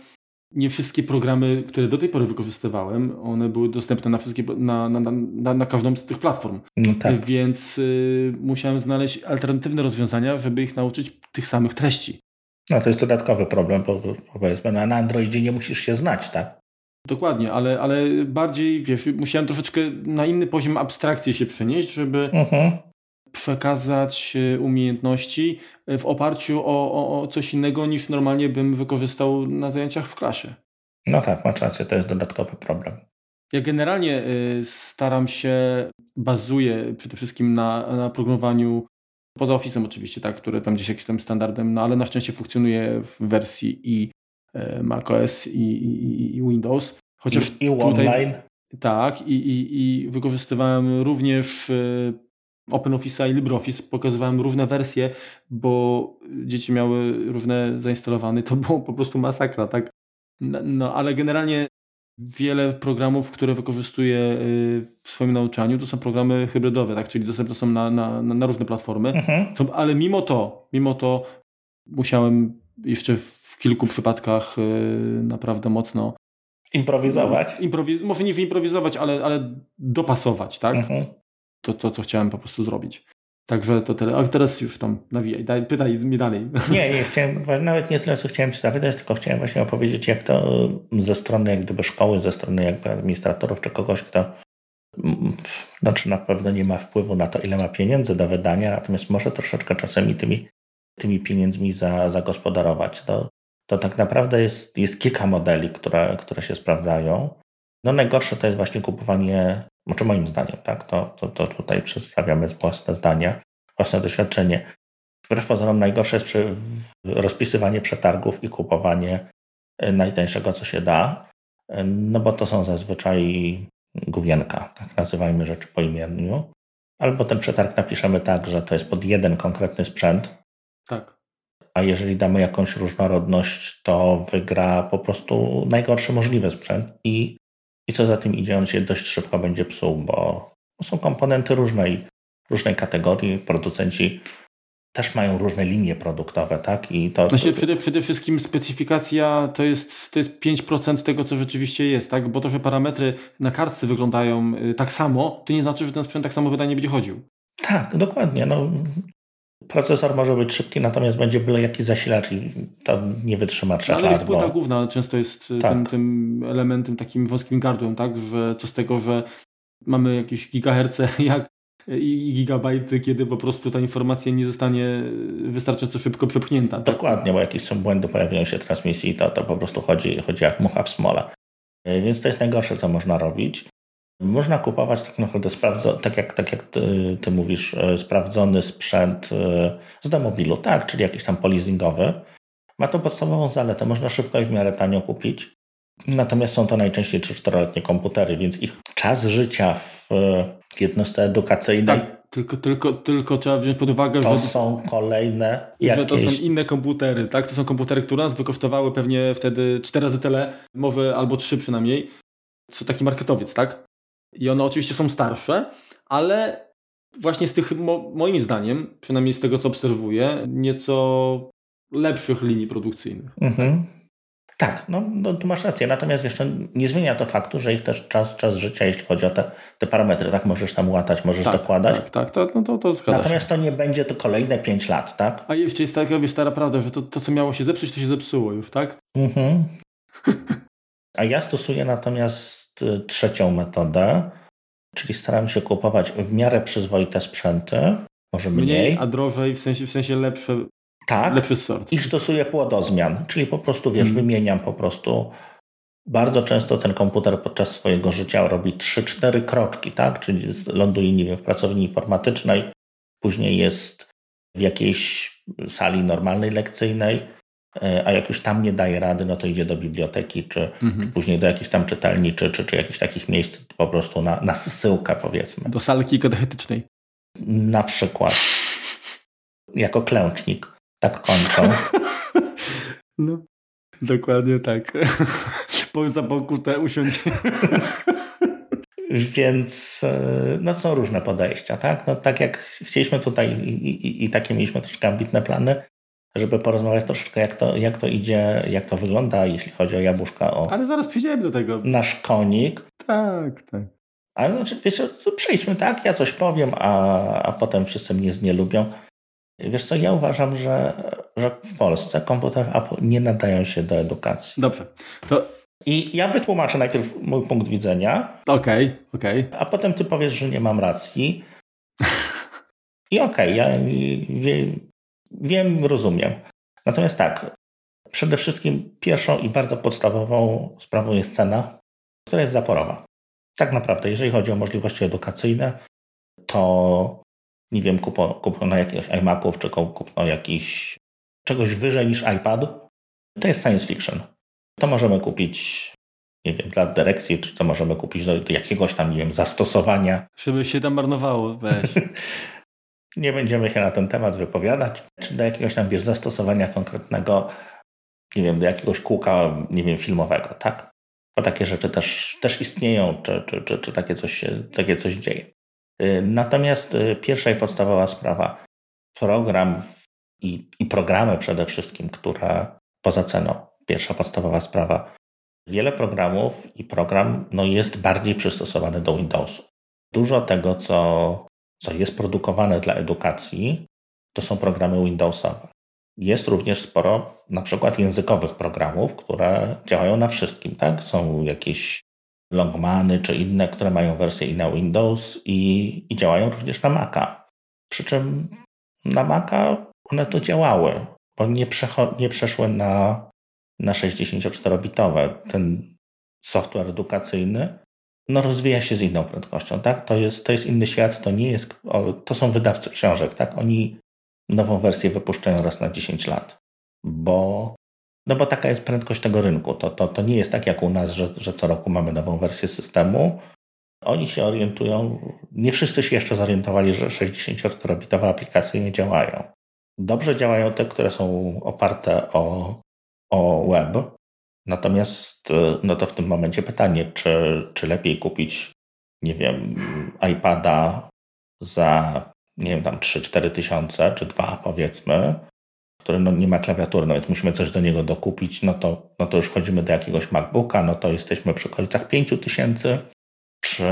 nie wszystkie programy, które do tej pory wykorzystywałem, one były dostępne na, wszystkie, na, na, na, na każdą z tych platform. No tak. Więc y, musiałem znaleźć alternatywne rozwiązania, żeby ich nauczyć tych samych treści. No to jest dodatkowy problem, bo, powiedzmy, no, na Androidzie nie musisz się znać, tak? Dokładnie, ale, ale bardziej, wiesz, musiałem troszeczkę na inny poziom abstrakcji się przenieść, żeby uh mhm. -huh. Przekazać y, umiejętności, w oparciu o, o, o coś innego niż normalnie bym wykorzystał na zajęciach w klasie. No tak, masz rację, to jest dodatkowy problem. Ja generalnie y, staram się, bazuję przede wszystkim na, na programowaniu poza Office'em oczywiście, tak, które tam gdzieś jakimś tam standardem, no ale na szczęście funkcjonuje w wersji i macOS i, i, i Windows. Chociaż I, i tutaj, online. Tak, i, i, i wykorzystywałem również OpenOffice'a i LibreOffice pokazywałem różne wersje, bo dzieci miały różne zainstalowane, to było po prostu masakra, tak? No, no ale generalnie wiele programów, które wykorzystuję y, w swoim nauczaniu, to są programy hybrydowe, tak? Czyli dostępne są na, na, na różne platformy. Mhm. ale mimo to, mimo to musiałem jeszcze w kilku przypadkach y, naprawdę mocno improwizować. Improwiz może nie wyimprowizować, ale, ale dopasować, tak? Mhm to, to, co chciałem po prostu zrobić. Także to tyle. A teraz już tam nawijaj, daj, pytaj mnie dalej. Nie, nie, chciałem, nawet nie tyle, co chciałem Cię zapytać, tylko chciałem właśnie opowiedzieć, jak to ze strony jak gdyby szkoły, ze strony jakby administratorów, czy kogoś, kto znaczy na pewno nie ma wpływu na to, ile ma pieniędzy do wydania, natomiast może troszeczkę czasami tymi, tymi pieniędzmi za, zagospodarować. To, to tak naprawdę jest, jest kilka modeli, które, które się sprawdzają. No najgorsze to jest właśnie kupowanie znaczy moim zdaniem, tak, to, to, to tutaj przedstawiamy własne zdania, własne doświadczenie. Wbrew pozorom najgorsze jest przy rozpisywanie przetargów i kupowanie e, najtańszego, co się da, e, no bo to są zazwyczaj gówienka, tak nazywajmy rzeczy po imieniu. Albo ten przetarg napiszemy tak, że to jest pod jeden konkretny sprzęt. Tak. A jeżeli damy jakąś różnorodność, to wygra po prostu najgorszy możliwy sprzęt i i co za tym idzie, on się dość szybko będzie psuł, bo są komponenty różnej, różnej kategorii. Producenci też mają różne linie produktowe, tak? I to, znaczy, przede, przede wszystkim specyfikacja to jest, to jest 5% tego, co rzeczywiście jest, tak? Bo to, że parametry na kartce wyglądają y, tak samo, to nie znaczy, że ten sprzęt tak samo wydanie będzie chodził. Tak, dokładnie. No, procesor może być szybki, natomiast będzie byle jakiś zasilacz i to nie wytrzyma trzech no, Ale jest płyta bo... główna często jest tak. tym, tym, elementem, takim wąskim gardłem, tak? Że co z tego, że mamy jakieś gigaherce jak i gigabajty, kiedy po prostu ta informacja nie zostanie wystarczająco szybko przepchnięta. Tak? Dokładnie, bo jakieś są błędy, pojawiają się transmisji, to, to po prostu chodzi, chodzi jak mucha w smole. Więc to jest najgorsze, co można robić. Można kupować tak naprawdę sprawdzo, tak jak, tak jak ty, ty mówisz, e, sprawdzony sprzęt e, z demobilu, tak, czyli jakiś tam polizingowy. Ma to podstawową zaletę, można szybko i w miarę tanio kupić. Natomiast są to najczęściej 3-4-letnie komputery, więc ich czas życia w jednostce edukacyjnej. Tak, tylko, tylko, tylko trzeba wziąć pod uwagę, to że. są kolejne. Jakieś... Że to są inne komputery, tak? To są komputery, które nas wykosztowały pewnie wtedy 4 razy tyle, może albo 3 przynajmniej. Co taki marketowiec, tak? I one oczywiście są starsze, ale właśnie z tych, moim zdaniem, przynajmniej z tego co obserwuję, nieco lepszych linii produkcyjnych. Mhm. Tak, no, no tu masz rację. Natomiast jeszcze nie zmienia to faktu, że ich też czas, czas życia, jeśli chodzi o te, te parametry, tak? Możesz tam łatać, możesz tak, dokładać. Tak, tak, to, no to, to Natomiast się. to nie będzie to kolejne 5 lat, tak? A jeszcze jest taka, wiesz, stara prawda, że to, to, co miało się zepsuć, to się zepsuło już, tak? Mhm. A ja stosuję natomiast trzecią metodę, czyli staram się kupować w miarę przyzwoite sprzęty, może mniej. mniej a drożej, w sensie, w sensie lepsze, tak, lepszy sort. I stosuję płodozmian, czyli po prostu, wiesz, hmm. wymieniam po prostu. Bardzo często ten komputer podczas swojego życia robi 3-4 kroczki, tak? Czyli ląduje, nie wiem, w pracowni informatycznej, później jest w jakiejś sali normalnej lekcyjnej, a jak już tam nie daje rady, no to idzie do biblioteki, czy, mhm. czy później do jakiejś tam czytelni, czy, czy, czy jakichś takich miejsc po prostu na, na zsyłkę, powiedzmy. Do salki katechetycznej. Na przykład. Jako klęcznik. Tak kończą. No, dokładnie tak. Za pokutę usiąść. Więc e, no, są różne podejścia, tak? No, tak jak chcieliśmy tutaj i, i, i takie mieliśmy troszkę ambitne plany, żeby porozmawiać troszeczkę jak to, jak to idzie, jak to wygląda, jeśli chodzi o jabłuszka. O Ale zaraz przyjdziemy do tego. Nasz konik. Tak, tak. Ale znaczy, wiecie, przejdźmy tak, ja coś powiem, a, a potem wszyscy mnie znielubią. Wiesz co, ja uważam, że, że w Polsce komputery Apple nie nadają się do edukacji. Dobrze. To... I ja wytłumaczę najpierw mój punkt widzenia. Okej, okay, okej. Okay. A potem ty powiesz, że nie mam racji. I okej, okay, ja wiem, rozumiem. Natomiast tak, przede wszystkim pierwszą i bardzo podstawową sprawą jest cena, która jest zaporowa. Tak naprawdę, jeżeli chodzi o możliwości edukacyjne, to nie wiem, kupno, kupno jakiegoś iMaców, czy kupno jakiś czegoś wyżej niż iPad, to jest science fiction. To możemy kupić, nie wiem, dla dyrekcji, czy to możemy kupić do, do jakiegoś tam, nie wiem, zastosowania. Żeby się tam marnowało, weź. nie będziemy się na ten temat wypowiadać, czy do jakiegoś tam, wiesz, zastosowania konkretnego, nie wiem, do jakiegoś kółka, nie wiem, filmowego, tak? Bo takie rzeczy też, też istnieją, czy, czy, czy, czy takie, coś się, takie coś dzieje. Y, natomiast y, pierwsza i podstawowa sprawa, program i, i programy przede wszystkim, które poza ceną, pierwsza podstawowa sprawa, wiele programów i program no, jest bardziej przystosowany do Windowsów. Dużo tego, co, co jest produkowane dla edukacji, to są programy Windowsowe. Jest również sporo na przykład językowych programów, które działają na wszystkim. Tak? Są jakieś Longmany czy inne, które mają wersję i na Windows i, i działają również na Maca. Przy czym na Maca one to działały, bo nie, nie przeszły na, na 64-bitowe. Ten software edukacyjny no, rozwija się z inną prędkością. Tak? To, jest, to jest inny świat, to nie jest. To są wydawcy książek, tak? Oni nową wersję wypuszczają raz na 10 lat, bo no bo taka jest prędkość tego rynku. To, to, to nie jest tak jak u nas, że, że co roku mamy nową wersję systemu. Oni się orientują, nie wszyscy się jeszcze zorientowali, że 64-bitowe aplikacje nie działają. Dobrze działają te, które są oparte o, o web. Natomiast no to w tym momencie pytanie, czy, czy lepiej kupić, nie wiem, iPada za, nie wiem, tam 3-4 tysiące, czy dwa powiedzmy, który no, nie ma klawiatury, no więc musimy coś do niego dokupić, no to, no to już wchodzimy do jakiegoś MacBooka, no to jesteśmy przy okolicach 5000, czy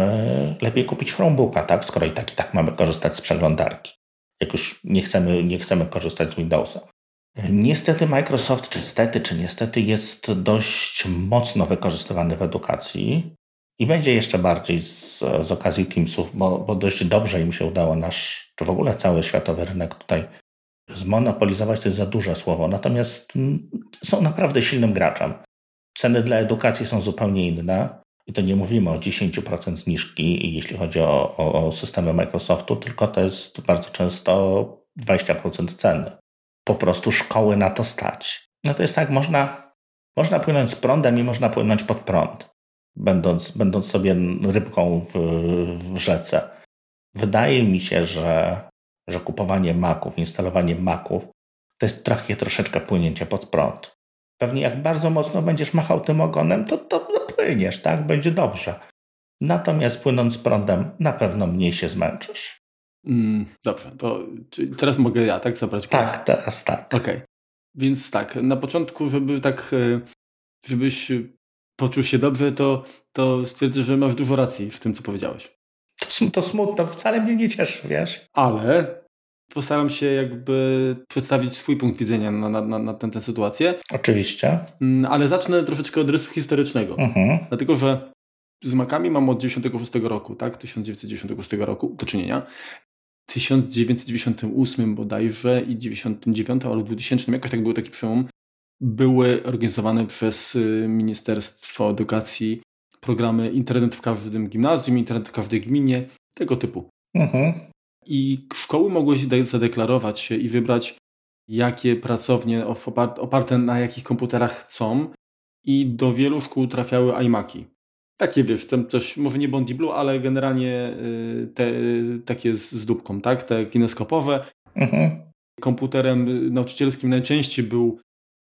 lepiej kupić Chromebooka, tak, skoro i tak i tak mamy korzystać z przeglądarki, jak już nie chcemy, nie chcemy korzystać z Windowsa. Niestety Microsoft, czy stety, czy niestety jest dość mocno wykorzystywany w edukacji i będzie jeszcze bardziej z, z okazji Teamsów, bo, bo dość dobrze im się udało nasz, czy w ogóle cały światowy rynek tutaj zmonopolizować to jest za duże słowo, natomiast mm, są naprawdę silnym graczem. Ceny dla edukacji są zupełnie inne i to nie mówimy o 10% zniżki, jeśli chodzi o, o, o systemy Microsoftu, tylko to jest bardzo często 20% ceny. Po prostu szkoły na to stać. No to jest tak, można, Można płynąć z prądem i można płynąć pod prąd, będąc, będąc sobie rybką w, w rzece. Wydaje mi się, że, że kupowanie maków, instalowanie maków to jest takie troszeczkę płynięcie pod prąd. Pewnie jak bardzo mocno będziesz machał tym ogonem, to, to, to płyniesz, tak? Będzie dobrze. Natomiast płynąc prądem, na pewno mniej się zmęczysz. Mm, dobrze, to teraz mogę ja, tak, zabrać głos? Tak, teraz tak. Okej. Okay. Więc tak, na początku, żeby tak, e, żebyś poczuł się dobrze, to, to stwierdzę, że masz dużo racji w tym, co powiedziałeś. To, to smutno, wcale mnie nie cieszy, wiesz. Ale postaram się jakby przedstawić swój punkt widzenia na, na, na, na tę, tę sytuację. Oczywiście. Mm, ale zacznę troszeczkę od rysu historycznego. Mhm. Dlatego, że z Makami mam od 96 roku, tak? 1996 roku do czynienia. 1998 bodajże i 99 albo 2000, jakoś tak był taki przełom, były organizowane przez y, Ministerstwo Edukacji programy internet w każdym gimnazjum, internet w każdej gminie, tego typu. Mhm. I szkoły mogły się zadeklarować się i wybrać, jakie pracownie oparte na jakich komputerach chcą i do wielu szkół trafiały iMaki. Takie wiesz, tam coś, może nie Bondi Blue, ale generalnie y, te takie z, z dupką, tak? Te kineskopowe. Mhm. Komputerem nauczycielskim najczęściej był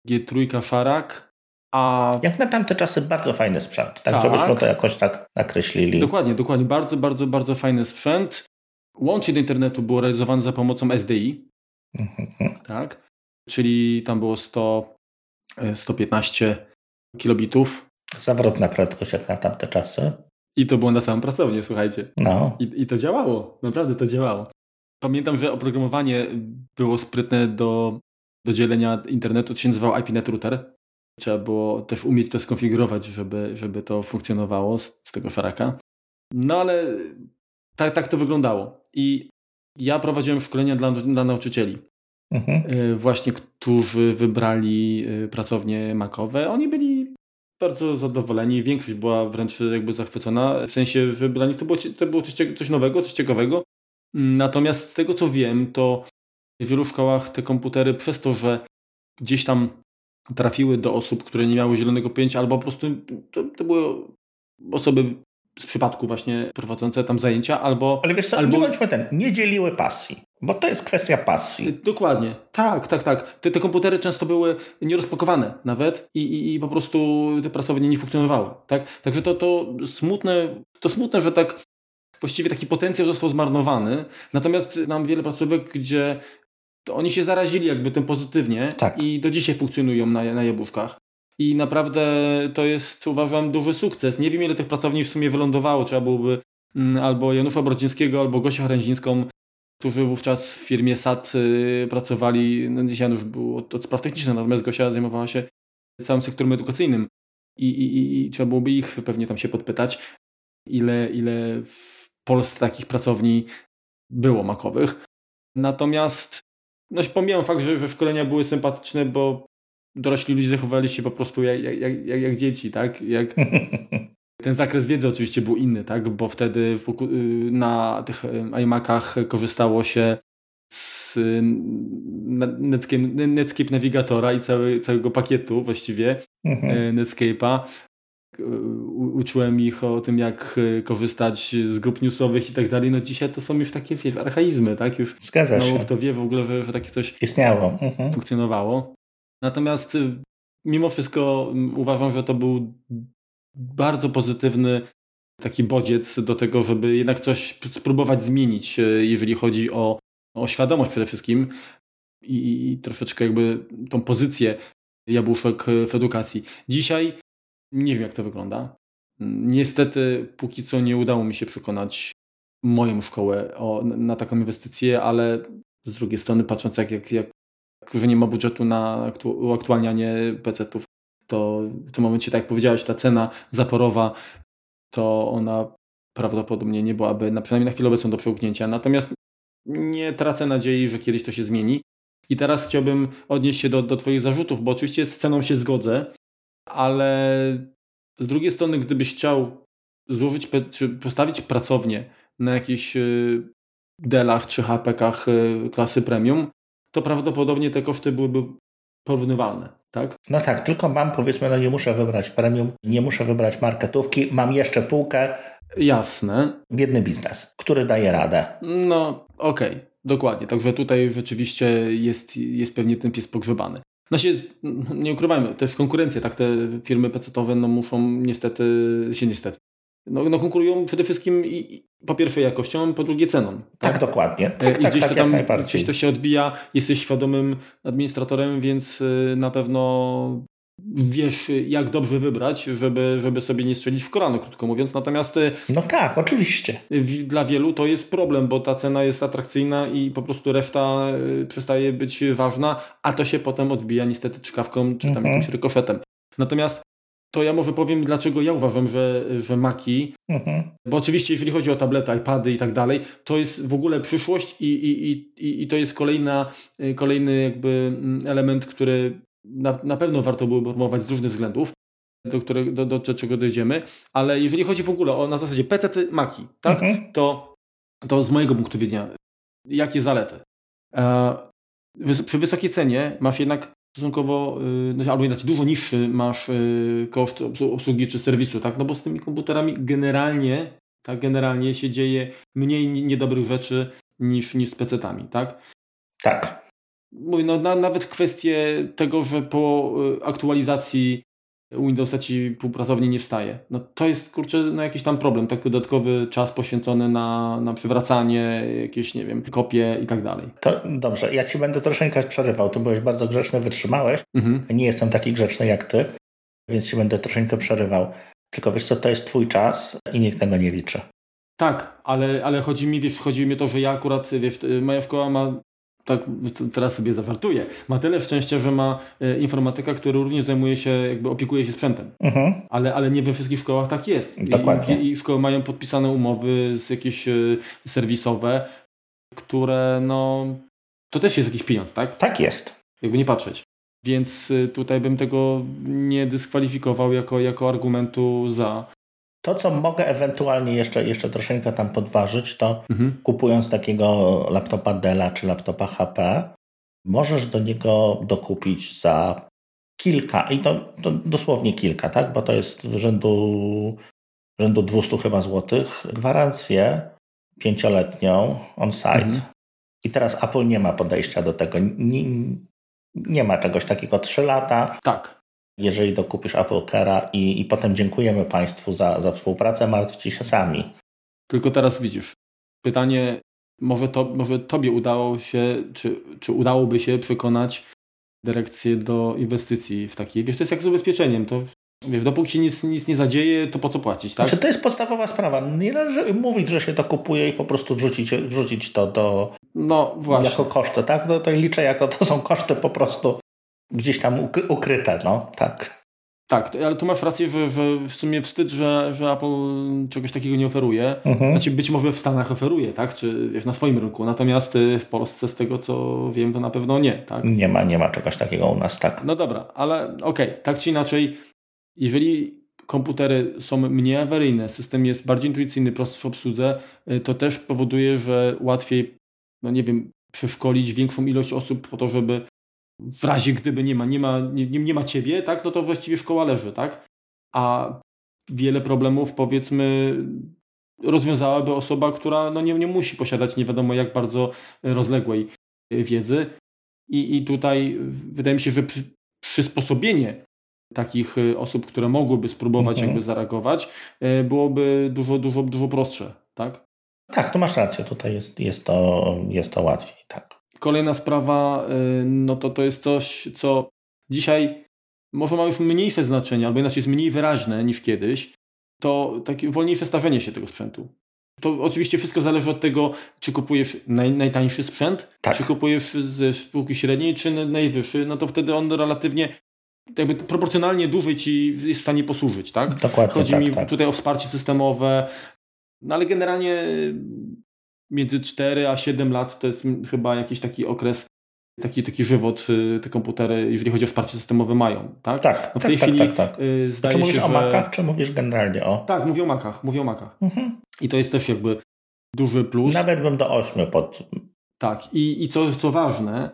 G3 Szarak, a... Jak na tamte czasy bardzo fajny sprzęt, tak, tak żebyśmy to jakoś tak nakreślili. Dokładnie, dokładnie. Bardzo, bardzo, bardzo fajny sprzęt. Łącznie do internetu było realizowane za pomocą SDI, mhm. tak? Czyli tam było 100, 115 e, kilobitów Zawrotna prędkość jak na tamte czasy. I to było na samym pracownię, słuchajcie. No. I, I to działało, naprawdę to działało. Pamiętam, że oprogramowanie było sprytne do, do dzielenia internetu, to się nazywało IPNet Router. Trzeba było też umieć to skonfigurować, żeby, żeby to funkcjonowało z, z tego szaraka. No ale tak, tak to wyglądało. I ja prowadziłem szkolenia dla, dla nauczycieli. Mhm. E, właśnie, którzy wybrali e, pracownie makowe. Oni byli bardzo zadowoleni. Większość była wręcz jakby zachwycona, w sensie, że dla nich to było, to było coś, coś nowego, coś ciekawego. Natomiast z tego co wiem, to w wielu szkołach te komputery przez to, że gdzieś tam trafiły do osób, które nie miały zielonego pojęcia, albo po prostu to, to były osoby z przypadku właśnie prowadzące tam zajęcia, albo... Ale wiesz co, albo... nie bądźmy ten, nie dzieliły pasji. Bo to jest kwestia pasji. Y, dokładnie. Tak, tak, tak. Te, te komputery często były nierozpakowane nawet i, i, i po prostu te pracownie nie funkcjonowały. Tak? Także to, to, smutne, to smutne, że tak właściwie taki potencjał został zmarnowany. Natomiast znam wiele placówek, gdzie oni się zarazili jakby tym pozytywnie tak. i do dzisiaj funkcjonują na, na jabłuszkach. I naprawdę to jest, uważam, duży sukces. Nie wiem, ile tych pracowni w sumie wylądowało. Trzeba byłoby mm, albo Janusza Brodzińskiego, albo Gosia Hręzińską którzy wówczas w firmie SAT y, pracowali, no już był od, od spraw technicznych, natomiast Gosia zajmowała się całym sektorem edukacyjnym i, i, i trzeba byłoby ich pewnie tam się podpytać, ile, ile w Polsce takich pracowni było makowych. Natomiast no pomijam fakt, że, że szkolenia były sympatyczne, bo dorośli ludzie zachowali się po prostu jak, jak, jak, jak dzieci, tak? Jak, Ten zakres wiedzy oczywiście był inny, tak? bo wtedy y, na tych y, iMacach korzystało się z Netscape, Netscape Navigatora i cały, całego pakietu właściwie mhm. Y, Netscape'a. Uczyłem ich o tym, jak korzystać z grup newsowych i tak dalej. No dzisiaj to są już takie wiesz, archaizmy, tak? Już Zgadza mało się. kto wie w ogóle, że, że takie coś istniało. Mhm. Funkcjonowało. Natomiast mimo wszystko uważam, że to był bardzo pozytywny taki bodziec do tego, żeby jednak coś spróbować zmienić, e, jeżeli chodzi o, o świadomość przede wszystkim i, i troszeczkę jakby tą pozycję jabłuszek w edukacji. Dzisiaj nie wiem, jak to wygląda. Niestety, póki co nie udało mi się przekonać moją szkołę o, na taką inwestycję, ale z drugiej strony, patrząc jak, jak, jak że nie ma budżetu na uaktualnianie PC-ów, to w tym momencie, tak jak powiedziałeś, ta cena zaporowa, to ona prawdopodobnie nie byłaby, na, przynajmniej na chwilę obecną, do przełknięcia. Natomiast nie tracę nadziei, że kiedyś to się zmieni. I teraz chciałbym odnieść się do, do Twoich zarzutów, bo oczywiście z ceną się zgodzę, ale z drugiej strony, gdybyś chciał złożyć, czy postawić pracownię na jakichś y, Delach czy HPKach y, klasy premium, to prawdopodobnie te koszty byłyby porównywalne. tak? No tak, tylko mam powiedzmy, no nie muszę wybrać premium, nie muszę wybrać marketówki, mam jeszcze półkę. Jasne. Biedny biznes, który daje radę. No, okej, okay, dokładnie. Także tutaj rzeczywiście jest, jest pewnie ten pies pogrzebany. No się, nie ukrywajmy, też konkurencja, tak, te firmy pecetowe no muszą niestety, się niestety, no, no konkurują przede wszystkim i, po pierwsze jakością, po drugie ceną. Tak, tak dokładnie. Tak, I tak, gdzieś, tak, to tam, gdzieś to się odbija, jesteś świadomym administratorem, więc y, na pewno wiesz, jak dobrze wybrać, żeby, żeby sobie nie strzelić w kolano, krótko mówiąc. Natomiast y, no tak, oczywiście. Dla wielu to jest problem, bo ta cena jest atrakcyjna i po prostu reszta y, przestaje być ważna, a to się potem odbija niestety czkawką czy tam mhm. jakimś rykoszetem. Natomiast to ja może powiem, dlaczego ja uważam, że, że Maki, mhm. bo oczywiście jeżeli chodzi o tablety, iPady i tak dalej, to jest w ogóle przyszłość i, i, i, i to jest kolejna, y, kolejny jakby mm, element, który na, na pewno warto byłoby promować z różnych względów, do, którego, do, do czego dojdziemy, ale jeżeli chodzi w ogóle o na zasadzie PC, Maki, tak, mhm. to, to z mojego punktu widzenia, jakie zalety? E, przy wysokiej cenie masz jednak stosunkowo, y, no, albo inaczej, dużo niższy masz y, koszt obsługi czy serwisu, tak? No bo z tymi komputerami generalnie, tak, generalnie się dzieje mniej niedobrych rzeczy niż, niż z PC-tami, tak? Tak. Mówię, no, na, nawet kwestie tego, że po y, aktualizacji Windowsa ci półpracownie nie wstaje. No to jest kurczę no jakiś tam problem, taki dodatkowy czas poświęcony na, na przywracanie, jakieś nie wiem, kopie i tak dalej. To dobrze, ja ci będę troszeczkę przerywał. Ty byłeś bardzo grzeczny, wytrzymałeś. Mhm. Nie jestem taki grzeczny jak ty, więc ci będę troszeczkę przerywał. Tylko wiesz co, to jest twój czas i nikt tego nie liczy. Tak, ale, ale chodzi mi, wiesz, chodzi mi o to, że ja akurat, wiesz, moja szkoła ma tak teraz sobie zawartuję, ma tyle szczęścia, że ma e, informatyka, który również zajmuje się, jakby opiekuje się sprzętem. Mhm. Ale, ale nie we wszystkich szkołach tak jest. Dokładnie. I, I, szkoły mają podpisane umowy z jakieś e, serwisowe, które no... To też jest jakiś pieniądz, tak? Tak jest. Jakby nie patrzeć. Więc e, tutaj bym tego nie dyskwalifikował jako, jako argumentu za. To, co mogę ewentualnie jeszcze, jeszcze troszeczkę tam podważyć, to mhm. kupując takiego laptopa Della czy laptopa HP, możesz do niego dokupić za kilka, i to, to dosłownie kilka, tak? bo to jest w rzędu, rzędu 200 chyba złotych, gwarancję pięcioletnią on-site. Mhm. I teraz Apple nie ma podejścia do tego. Nie, nie ma czegoś takiego 3 lata. Tak jeżeli dokupisz Apple Care'a i, i potem dziękujemy Państwu za, za współpracę, martwcie się sami. Tylko teraz widzisz, pytanie, może, to, może Tobie udało się, czy, czy udałoby się przekonać dyrekcję do inwestycji w takiej, wiesz, to jest jak z ubezpieczeniem, to Wiesz, dopóki się nic, nic nie zadzieje, to po co płacić, tak? Znaczy, to jest podstawowa sprawa. Nie należy mówić, że się to kupuje i po prostu wrzucić, wrzucić to do... No właśnie. Jako koszty, tak? No to liczę jako to są koszty po prostu gdzieś tam ukryte, no tak. Tak, ale tu masz rację, że, że w sumie wstyd, że, że Apple czegoś takiego nie oferuje. Mhm. Znaczy być może w Stanach oferuje, tak? Czy wiesz, na swoim rynku. Natomiast y, w Polsce z tego co wiem, to na pewno nie, tak? Nie ma, nie ma czegoś takiego u nas, tak. No dobra, ale okej, okay, tak czy inaczej, jeżeli komputery są mniej awaryjne, system jest bardziej intuicyjny, prostszy w obsłudze, y, to też powoduje, że łatwiej, no nie wiem, przeszkolić większą ilość osób po to, żeby w razie gdyby nie ma, nie ma, nie, nie ma ciebie, tak, no to właściwie szkoła leży, tak? A wiele problemów powiedzmy rozwiązałaby osoba, która no nie, nie musi posiadać nie wiadomo jak bardzo rozległej wiedzy. I, i tutaj wydaje mi się, że przy, przysposobienie takich osób, które mogłyby spróbować mhm. jakby zareagować, e, byłoby dużo, dużo, dużo prostsze, tak? Tak, to masz rację, tutaj jest, jest, to, jest to łatwiej, tak. Kolejna sprawa, y, no to to jest coś, co dzisiaj może ma już mniejsze znaczenie, albo inaczej jest mniej wyraźne niż kiedyś, to takie wolniejsze starzenie się tego sprzętu. To oczywiście wszystko zależy od tego, czy kupujesz naj, najtańszy sprzęt, tak. czy kupujesz ze spółki średniej, czy najwyższy, no to wtedy on relatywnie jakby proporcjonalnie dłużej ci jest w stanie posłużyć, tak? Dokładnie, Chodzi tak, mi tak. tutaj o wsparcie systemowe, no ale generalnie między 4 a 7 lat to jest chyba jakiś taki okres, taki, taki żywot y, te komputery, jeżeli chodzi o wsparcie systemowe mają, tak? Tak, no w tej tak, chwili tak, tak, tak. zdaje czy mówisz się, o Macach, czy mówisz generalnie o... Tak, mówię o Macach, mówię o Macach. Mhm. I to jest też jakby duży plus. Nawet bym do 8 pod... Tak, i, i co, co ważne,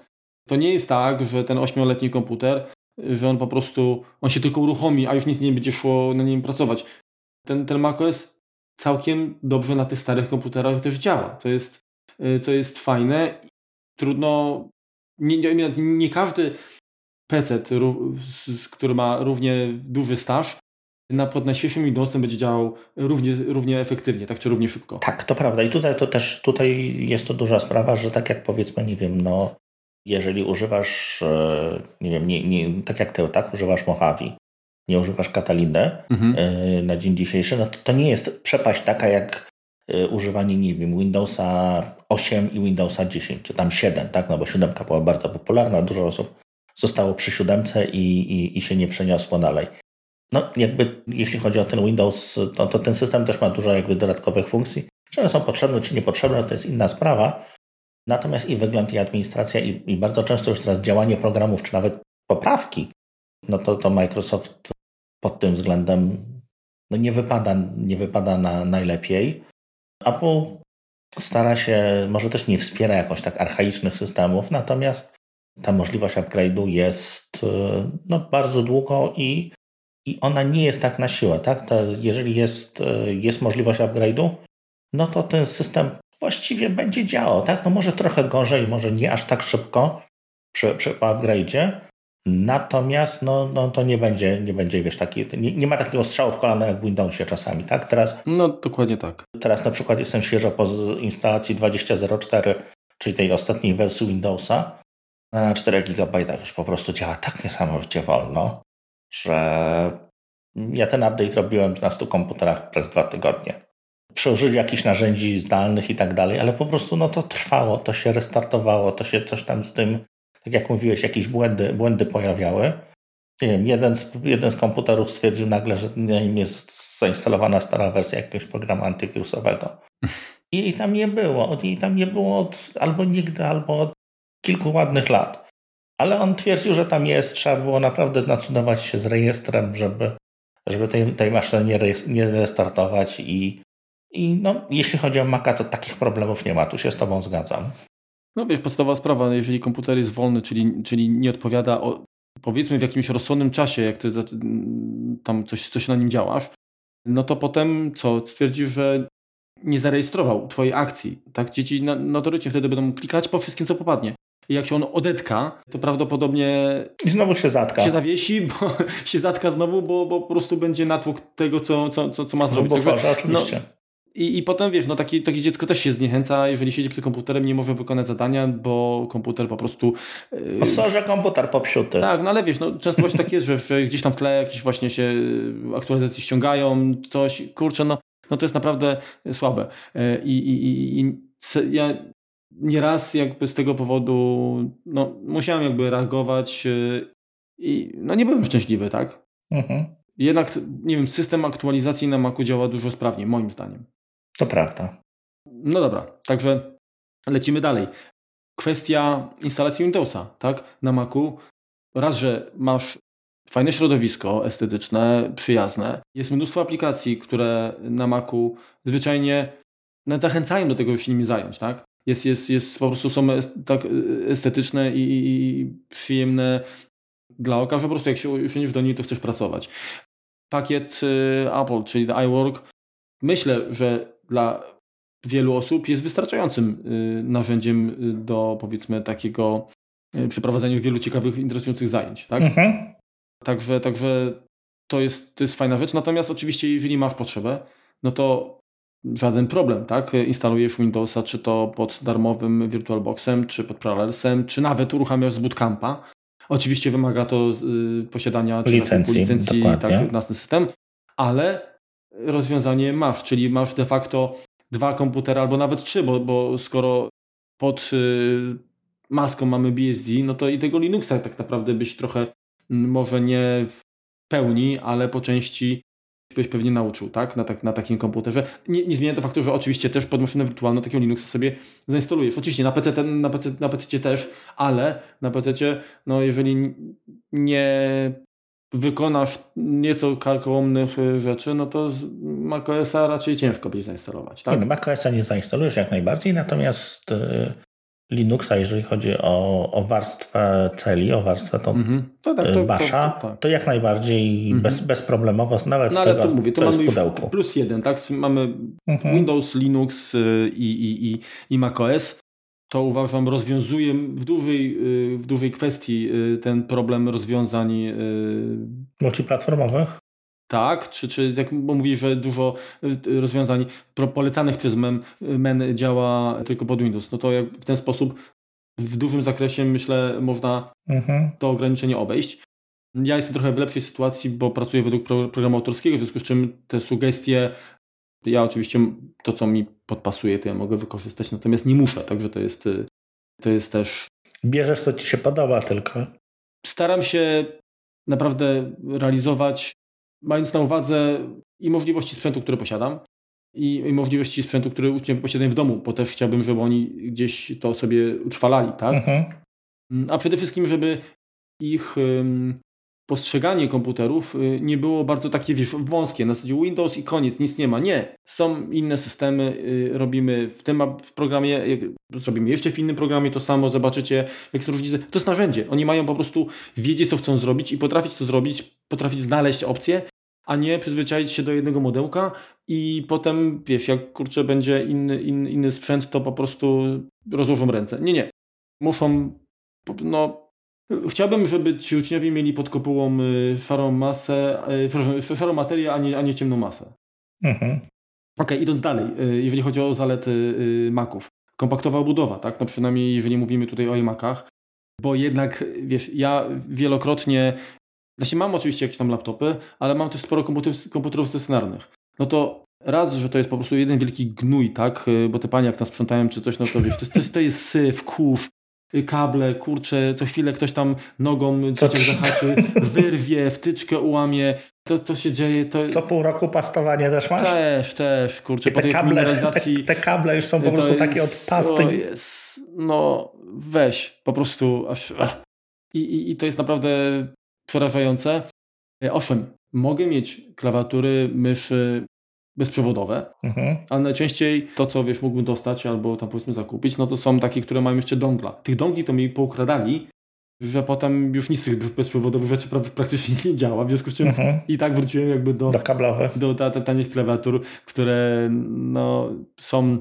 to nie jest tak, że ten 8-letni komputer że on po prostu, on się tylko uruchomi, a już nic nie będzie szło na nim pracować. Ten, ten macOS całkiem dobrze na tych starych komputerach też działa. To jest, co jest fajne. Trudno, nie, nie, nie każdy PC, który ma równie duży staż, na, pod najświeższym Windowsem będzie działał równie, równie efektywnie, tak czy równie szybko. Tak, to prawda. I tutaj to też tutaj jest to duża sprawa, że tak jak powiedzmy, nie wiem, no jeżeli używasz, e, nie wiem, nie, nie, tak jak ty, tak, używasz Mojave, nie używasz Cataliny mhm. E, na dzień dzisiejszy, no to, to nie jest przepaść taka jak e, używanie, nie wiem, Windowsa 8 i Windowsa 10, czy tam 7, tak, no bo 7 była bardzo popularna, dużo osób zostało przy siódemce i, i, i się nie przeniosło dalej. No jakby jeśli chodzi o ten Windows, to, to ten system też ma dużo jakby dodatkowych funkcji. Czy one są potrzebne, czy niepotrzebne, to jest inna sprawa. Natomiast i wygląd, i administracja, i, i bardzo często już teraz działanie programów, czy nawet poprawki, no to, to Microsoft pod tym względem no nie wypada, nie wypada na najlepiej. Apple stara się, może też nie wspiera jakoś tak archaicznych systemów, natomiast ta możliwość upgrade'u jest e, no, bardzo długo i, i ona nie jest tak na siłę. Tak? To jeżeli jest, e, jest możliwość upgrade'u, no to ten system właściwie będzie działał. Tak? No może trochę gorzej, może nie aż tak szybko przy, przy upgrade'zie, Natomiast no, no to nie będzie, nie będzie wiesz, taki, nie, nie ma takiego strzału w kolano jak w Windowsie czasami, tak? Teraz, no dokładnie tak. Teraz na przykład jestem świeżo po instalacji 20.04, czyli tej ostatniej wersji Windowsa na 4 GB już po prostu działa tak niesamowicie wolno, że ja ten update robiłem na 100 komputerach przez dwa tygodnie. Przy użyciu jakichś narzędzi zdalnych i tak dalej, ale po prostu no to trwało, to się restartowało, to się coś tam z tym, tak jak mówiłeś, jakieś błędy, błędy pojawiały. Nie wiem, jeden z, jeden z komputerów stwierdził nagle, że nim jest zainstalowana stara wersja jakiegoś programu antywirusowego. I, tam nie było. I tam nie było od, albo nigdy, albo od kilku ładnych lat. Ale on twierdził, że tam jest, trzeba było naprawdę nacudować się z rejestrem, żeby, żeby tej, tej maszyny nie, nie restartować i, i no, jeśli chodzi o Maca, to takich problemów nie ma, tu się z Tobą zgadzam. No wiesz, podstawowa sprawa, jeżeli komputer jest wolny, czyli, czyli nie odpowiada o, powiedzmy w jakimś rozsądnym czasie, jak ty tam coś, coś na nim działasz, no to potem co, stwierdzisz, że nie zarejestrował twojej akcji, tak? Dzieci notorycznie wtedy będą klikać po wszystkim, co popadnie. I jak się on odetka, to prawdopodobnie. I znowu się zatka. Się zawiesi, bo się zatka znowu, bo, bo po prostu będzie natłok tego, co, co, co, co ma zrobić. No, bo Także, oczywiście. No, i, I potem wiesz, no taki, takie dziecko też się zniechęca, jeżeli siedzi przy komputerem, nie może wykonać zadania, bo komputer po prostu. Yy, Osorze komputer popsiuty. Tak, no ale wiesz, no, często właśnie tak jest, że, że gdzieś tam w tle jakieś właśnie się aktualizacje ściągają, coś, kurczę, no, no to jest naprawdę słabe. Yy, I, i, i, i ja nieraz jakby z tego powodu no, musiałem jakby reagować yy, i no nie byłem szczęśliwy, tak? Mhm. Jednak, nie wiem, system aktualizacji na Macu działa dużo sprawniej, moim zdaniem. To prawda. No dobra, także lecimy dalej. Kwestia instalacji Windowsa, tak? Na Macu. Raz, że masz fajne środowisko estetyczne, przyjazne. Jest mnóstwo aplikacji, które na Macu zwyczajnie zachęcają do tego, żeby się nimi zająć, tak? Jest, jest, jest po prostu są tak estetyczne i, i przyjemne dla oka, że po prostu jak się usiądziesz do niej, to chcesz pracować. Pakiet y, Apple, czyli iWork, myślę, że dla wielu osób jest wystarczającym y, narzędziem y, do powiedzmy takiego y, przeprowadzenia wielu ciekawych, interesujących zajęć. Tak? Mhm. Także, także to, jest, to jest fajna rzecz. Natomiast oczywiście, jeżeli masz potrzebę, no to żaden problem, tak? Instalujesz Windowsa, czy to pod darmowym VirtualBoxem, czy pod Parallelsem, czy nawet uruchamiasz z Bootcampa. Oczywiście wymaga to y, posiadania licencji, licencji tak, na ten system, ale rozwiązanie masz, czyli masz de facto dwa komputery albo nawet trzy, bo, bo skoro pod y, maską mamy BSD, no to i tego Linuxa tak naprawdę byś trochę może nie w pełni, ale po części byś pewnie nauczył, tak? Na, tak, na takim komputerze. Nie, nie zmienia to faktu, że oczywiście też pod maszynę wirtualną takiego Linuxa sobie zainstalujesz. Oczywiście na PC, na PC, na PC też, ale na PC, no jeżeli nie wykonasz nieco karkołomnych y, rzeczy, no to z macOSa raczej ciężko będzie zainstalować. Tak? Nie, no macOSa nie zainstalujesz jak najbardziej, natomiast y, Linuxa, jeżeli chodzi o, o warstwę celi, o warstwę tą mhm. to tak, to, Basha, to, to, tak. to, jak najbardziej mhm. bez, bezproblemowo, nawet no, z tego, mówię, to co jest w pudełku. Plus jeden, tak? Mamy mhm. Windows, Linux y, i, i, i, i macOS. To uważam rozwiązuje w dużej, y, w dużej kwestii y, ten problem rozwiązań multiplatformowych. Tak, czy, czy jak mówi, że dużo y, rozwiązań polecanych przez MEN, MEN działa tylko pod Windows, no to jak w ten sposób w dużym zakresie myślę można mhm. to ograniczenie obejść. Ja jestem trochę w lepszej sytuacji, bo pracuję według programu autorskiego, w związku z czym te sugestie, ja oczywiście to, co mi podpasuje, to ja mogę wykorzystać, natomiast nie muszę, także to jest, y, to jest też... Bierzesz, co ci się podoba tylko. Staram się naprawdę realizować mając na uwadze i możliwości sprzętu, który posiadam, i, i możliwości sprzętu, który uczniowie posiadają w domu, bo też chciałbym, żeby oni gdzieś to sobie utrwalali, tak? Mhm. Mm, a przede wszystkim, żeby ich postrzeganie komputerów y, nie było bardzo takie, wiesz, wąskie, na zasadzie Windows i koniec, nic nie ma. Nie. Są inne systemy, y, robimy w tym programie, zrobimy jeszcze w innym programie to samo, zobaczycie, jak są różnice. To jest narzędzie. Oni mają po prostu wiedzieć, co chcą zrobić i potrafić to zrobić, potrafić znaleźć opcje, a nie przyzwyczaić się do jednego modełka i potem, wiesz, jak kurczę będzie inny, inny, inny sprzęt, to po prostu rozłożą ręce. Nie, nie. Muszą, no, chciałbym, żeby ci uczniowie mieli pod kopułą y, szarą masę, y, szarą materię, a nie, a nie ciemną masę. Mhm. Ok, idąc dalej, y, jeżeli chodzi o zalety Maców. Kompaktowa budowa, tak? No przynajmniej jeżeli mówimy tutaj o iMacach, bo jednak, wiesz, ja wielokrotnie znaczy mam oczywiście jakieś tam laptopy, ale mam też sporo komputerów, komputerów stacjonarnych. No to raz, że to jest po prostu jeden wielki gnój, tak? Bo te panie jak nas sprzątają czy coś, no to wiesz, to jest, to jest syf, kurz, kable, kurcze, co chwilę ktoś tam nogą coś zahaczy, wyrwie, wtyczkę ułamie. To, to się dzieje. To... Co pół roku pastowanie też masz? Też, też, kurczę. te, kable, te, te, kable już są po prostu jest, takie od pasty. Jest, no weź, po prostu aż... I, i, I to jest naprawdę przerażające. E, owszem, mogę mieć klawiatury, myszy bezprzewodowe, mhm. ale najczęściej to, co wiesz, mógłbym dostać albo tam powiedzmy zakupić, no to są takie, które mają jeszcze dongla. Tych dongli to mi poukradali, że potem już nic z tych bezprzewodowych rzeczy praktycznie nie działa, w związku z czym mhm. i tak wróciłem jakby do, do kablowych, do ta, ta, tanich klawiatur, które no, są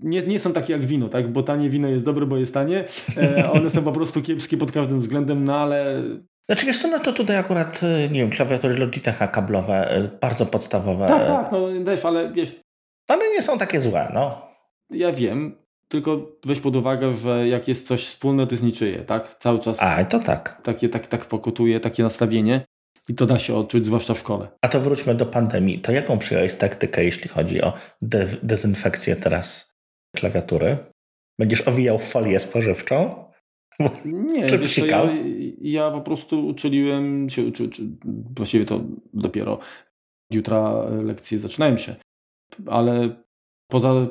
nie, nie są takie jak wino, tak? Bo tanie wino jest dobre, bo jest tanie. E, one są po prostu kiepskie pod każdym względem, no ale znaczy wiesz co, no to tutaj akurat, y, nie wiem, klawiatury Logitecha kablowe, y, bardzo podstawowe. Tak, tak, no Dave, ale wiesz... Ale nie są takie złe, no. Ja wiem, tylko weź pod uwagę, że jak jest coś wspólne, to jest niczyje, tak? Cały czas... A, to tak. Takie, tak, tak pokutuje, takie nastawienie. I to da się odczuć, zwłaszcza w szkole. A to wróćmy do pandemii. To jaką przyjąłeś taktykę, jeśli chodzi o de dezynfekcję teraz klawiatury? Będziesz owijał folię spożywczą? Nie, Czy wiesz, ja, ja po prostu uczyliłem się, czy, czy, właściwie to dopiero jutra lekcje zaczynają się, ale poza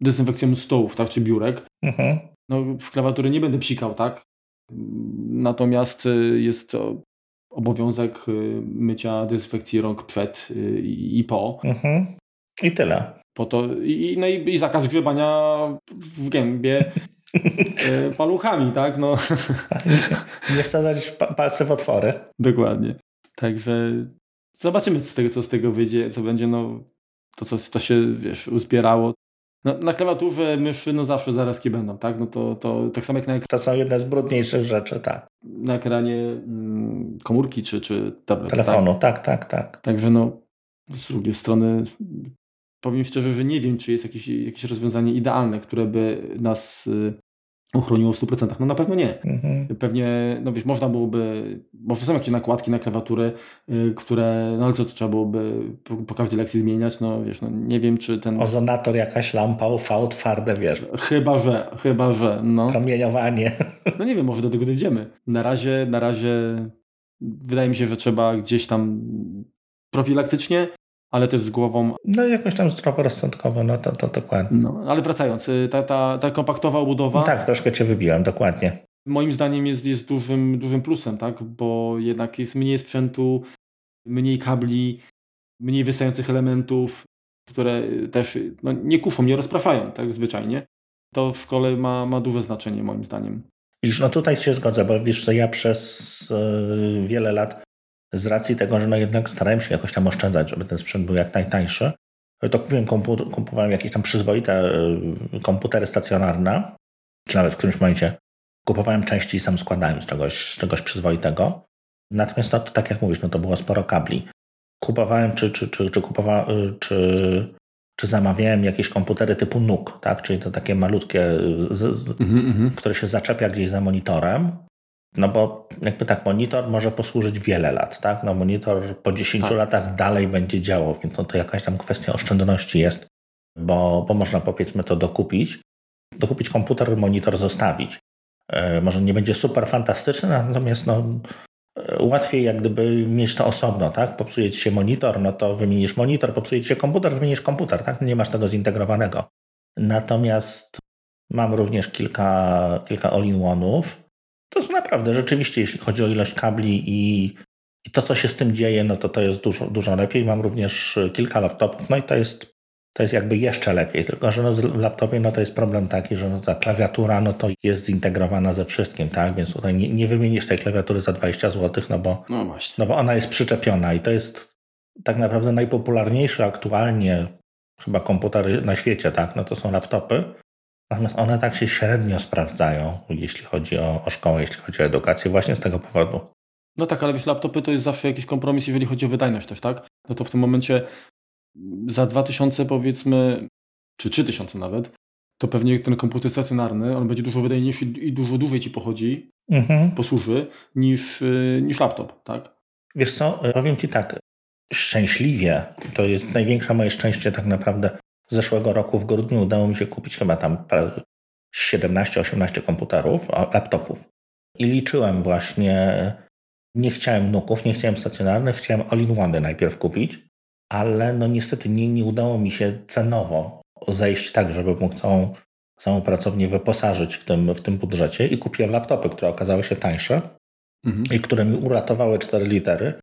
dezynfekcją stołów, tak, czy biurek, mhm. no w klawiatury nie będę psikał, tak? Natomiast y, jest to obowiązek y, mycia dezynfekcji rąk przed y, i po. Mhm. I tyle. Po to, i, no i, i zakaz grzebania w gębie E, paluchami, tak? No. Nie wsadzać palce w otwory. Dokładnie. Także zobaczymy, co z tego, co z tego wyjdzie, co będzie, no, to, co to się, wiesz, uzbierało. No, na klawiaturze myszy no zawsze zarazki będą, tak? No to, to tak samo jak na To są jedne z brudniejszych rzeczy, tak. Na ekranie mm, komórki czy, czy tabletu. Telefonu, tak? tak, tak, tak. Także no, z drugiej strony powiem szczerze, że nie wiem, czy jest jakieś, jakieś rozwiązanie idealne, które by nas y, uchroniło w 100%. No na pewno nie. Mhm. Pewnie, no wiesz, można byłoby, może są jakieś nakładki na klawiatury, yy, które, no ale co to trzeba byłoby po, po, każdej lekcji zmieniać, no wiesz, no nie wiem, czy ten... Ozonator, jakaś lampa UV twarde, wiesz. Chyba, że, chyba, że, no. Promieniowanie. No nie wiem, może do tego dojdziemy. Na razie, na razie wydaje mi się, że trzeba gdzieś tam profilaktycznie ale też z głową. No jakoś tam zdroworozsądkowo, no to, to dokładnie. No, ale wracając, y, ta, ta, ta kompaktowa obudowa. tak, troszkę cię wybiłem, dokładnie. Moim zdaniem jest, jest dużym, dużym plusem, tak? Bo jednak jest mniej sprzętu, mniej kabli, mniej wystających elementów, które też no, nie kuszą, nie rozpraszają, tak zwyczajnie. to w szkole ma, ma duże znaczenie moim zdaniem. Widzisz, no tutaj się zgodzę, bo wiesz, że ja przez yy, wiele lat z racji tego, że no jednak starałem się jakoś tam oszczędzać, żeby ten sprzęt był jak najtańszy, to kupiłem komputer, kupowałem jakieś tam przyzwoite yy, komputery stacjonarne, czy nawet w którymś momencie kupowałem części i sam składałem z czegoś, z czegoś przyzwoitego. Natomiast no, to tak jak mówisz, no to było sporo kabli. Kupowałem, czy, czy, czy, czy, kupowa, y, czy, czy zamawiałem jakieś komputery typu NUC, tak? czyli to takie malutkie, z, z, mm -hmm. które się zaczepia gdzieś za monitorem. No bo jakby tak, monitor może posłużyć wiele lat, tak? No monitor po 10 tak. latach dalej będzie działał, więc no to jakaś tam kwestia oszczędności jest, bo, bo można powiedzmy to dokupić. Dokupić komputer, monitor zostawić. E, może nie będzie super fantastyczny, natomiast no, e, łatwiej jak gdyby mieć to osobno, tak? Popsuje ci się monitor, no to wymienisz monitor, popsuje ci się komputer, wymienisz komputer, tak? Nie masz tego zintegrowanego. Natomiast mam również kilka, kilka all-in-one'ów. To są naprawdę, rzeczywiście, jeśli chodzi o ilość kabli i, i to, co się z tym dzieje, no to to jest dużo, dużo lepiej. Mam również kilka laptopów, no i to jest to jest jakby jeszcze lepiej. Tylko, że no w laptopie no to jest problem taki, że no ta klawiatura no to jest zintegrowana ze wszystkim, tak? Więc tutaj nie, nie wymienisz tej klawiatury za 20 zł, no bo, no, właśnie. no bo ona jest przyczepiona i to jest tak naprawdę najpopularniejszy aktualnie chyba komputery na świecie, tak? No to są laptopy. Natomiast one tak się średnio sprawdzają, jeśli chodzi o, o szkołę, jeśli chodzi o edukację, właśnie z tego powodu. No tak, ale wiesz, laptopy to jest zawsze jakiś kompromis, jeżeli chodzi o wydajność też, tak? No to w tym momencie za 2000 powiedzmy, czy 3000 nawet, to pewnie ten komputer stacjonarny, on będzie dużo wydajniejszy i dużo dłużej ci pochodzi, mhm. posłuży, niż, y, niż laptop, tak? Wiesz co, powiem ci tak, szczęśliwie, to jest największe moje szczęście tak naprawdę zeszłego roku w grudniu udało mi się kupić chyba tam 17-18 komputerów, laptopów i liczyłem właśnie, nie chciałem nuków, nie chciałem stacjonarnych, chciałem all-in-one najpierw kupić ale no niestety nie, nie udało mi się cenowo zejść tak, żeby mógł całą, całą pracownię wyposażyć w tym, w tym budżecie i kupiłem laptopy, które okazały się tańsze mhm. i które mi uratowały 4 litery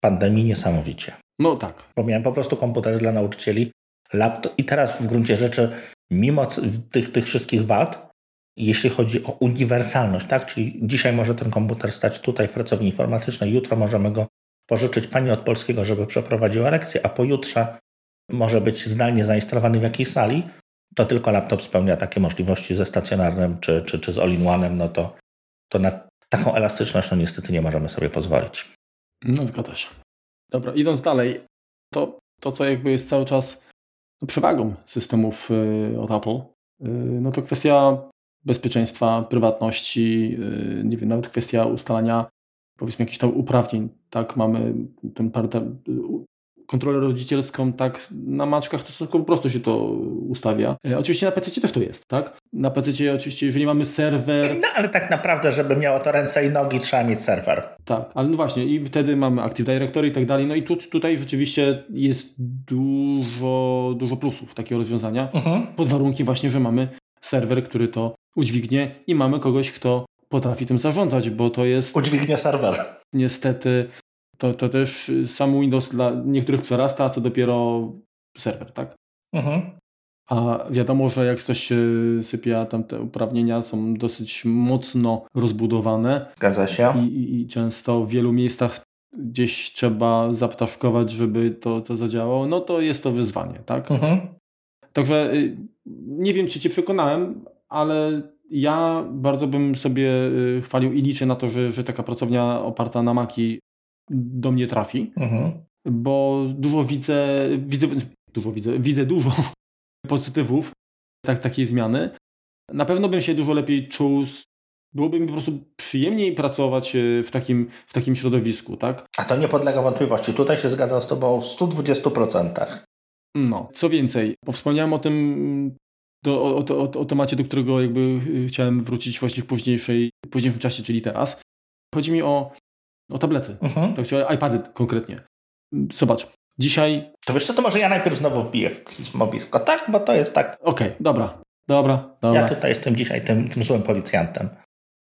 pandemii niesamowicie. No tak. Bo miałem po prostu komputery dla nauczycieli, laptop i teraz w gruncie rzeczy, mimo tych, tych wszystkich wad, jeśli chodzi o uniwersalność, tak? Czyli dzisiaj może ten komputer stać tutaj w pracowni informatycznej, jutro możemy go pożyczyć pani od polskiego, żeby przeprowadziła lekcję, a pojutrze może być zdalnie zainstalowany w jakiejś sali, to tylko laptop spełnia takie możliwości ze stacjonarnym czy, czy, czy z all-in-one'em, no to, to na taką elastyczność no niestety nie możemy sobie pozwolić. No zgadza się. Dobra, idąc dalej, to, to co jakby jest cały czas przewagą systemów y, od Apple, y, no to kwestia bezpieczeństwa, prywatności, y, nie wiem, nawet kwestia ustalania powiedzmy jakichś tam uprawnień, tak, mamy tę kontrolę rodzicielską, tak, na maczkach to stosunkowo po prostu się to ustawia. E, oczywiście na PC też to jest, tak? Na PC oczywiście, jeżeli mamy serwer... No, ale tak naprawdę, żeby miało to ręce i nogi, trzeba mieć serwer. Tak, ale no właśnie i wtedy mamy Active Directory i tak dalej, no i tu, tutaj rzeczywiście jest dużo, dużo plusów takiego rozwiązania, mhm. pod warunkiem właśnie, że mamy serwer, który to udźwignie i mamy kogoś, kto potrafi tym zarządzać, bo to jest... Udźwignie serwer. Niestety to, to też sam Windows dla niektórych przerasta, a co dopiero serwer, tak? Mhm. A wiadomo, że jak coś się sypia, tam te uprawnienia są dosyć mocno rozbudowane. Zgadza się. I, i, i często w wielu miejscach gdzieś trzeba zaptaszkować, żeby to, to zadziałało, no to jest to wyzwanie, tak? Mhm. Także y, nie wiem, czy Cię przekonałem, ale ja bardzo bym sobie y, chwalił i liczę na to, że, że taka pracownia oparta na Maki do mnie trafi, mhm. bo dużo widzę, widzę, dużo widzę, widzę dużo pozytywów tak, takiej zmiany. Na pewno bym się dużo lepiej czuł, byłoby mi po prostu przyjemniej pracować y, w takim, w takim środowisku, tak? A to nie podlega wątpliwości. Tutaj się zgadzam z Tobą w 120%. No, co więcej, bo wspomniałem o tym do, o, o, o, o temacie, do którego jakby y, chciałem wrócić właśnie w późniejszej, w późniejszym czasie, czyli teraz. Chodzi mi o, o tablety, mhm. tak, czy iPady konkretnie. Zobacz, dzisiaj... To wiesz co, to może ja najpierw znowu wbiję w pismowisko, tak? Bo to jest tak... Okej, okay, dobra, dobra, dobra. Ja tutaj jestem dzisiaj tym, tym złym policjantem.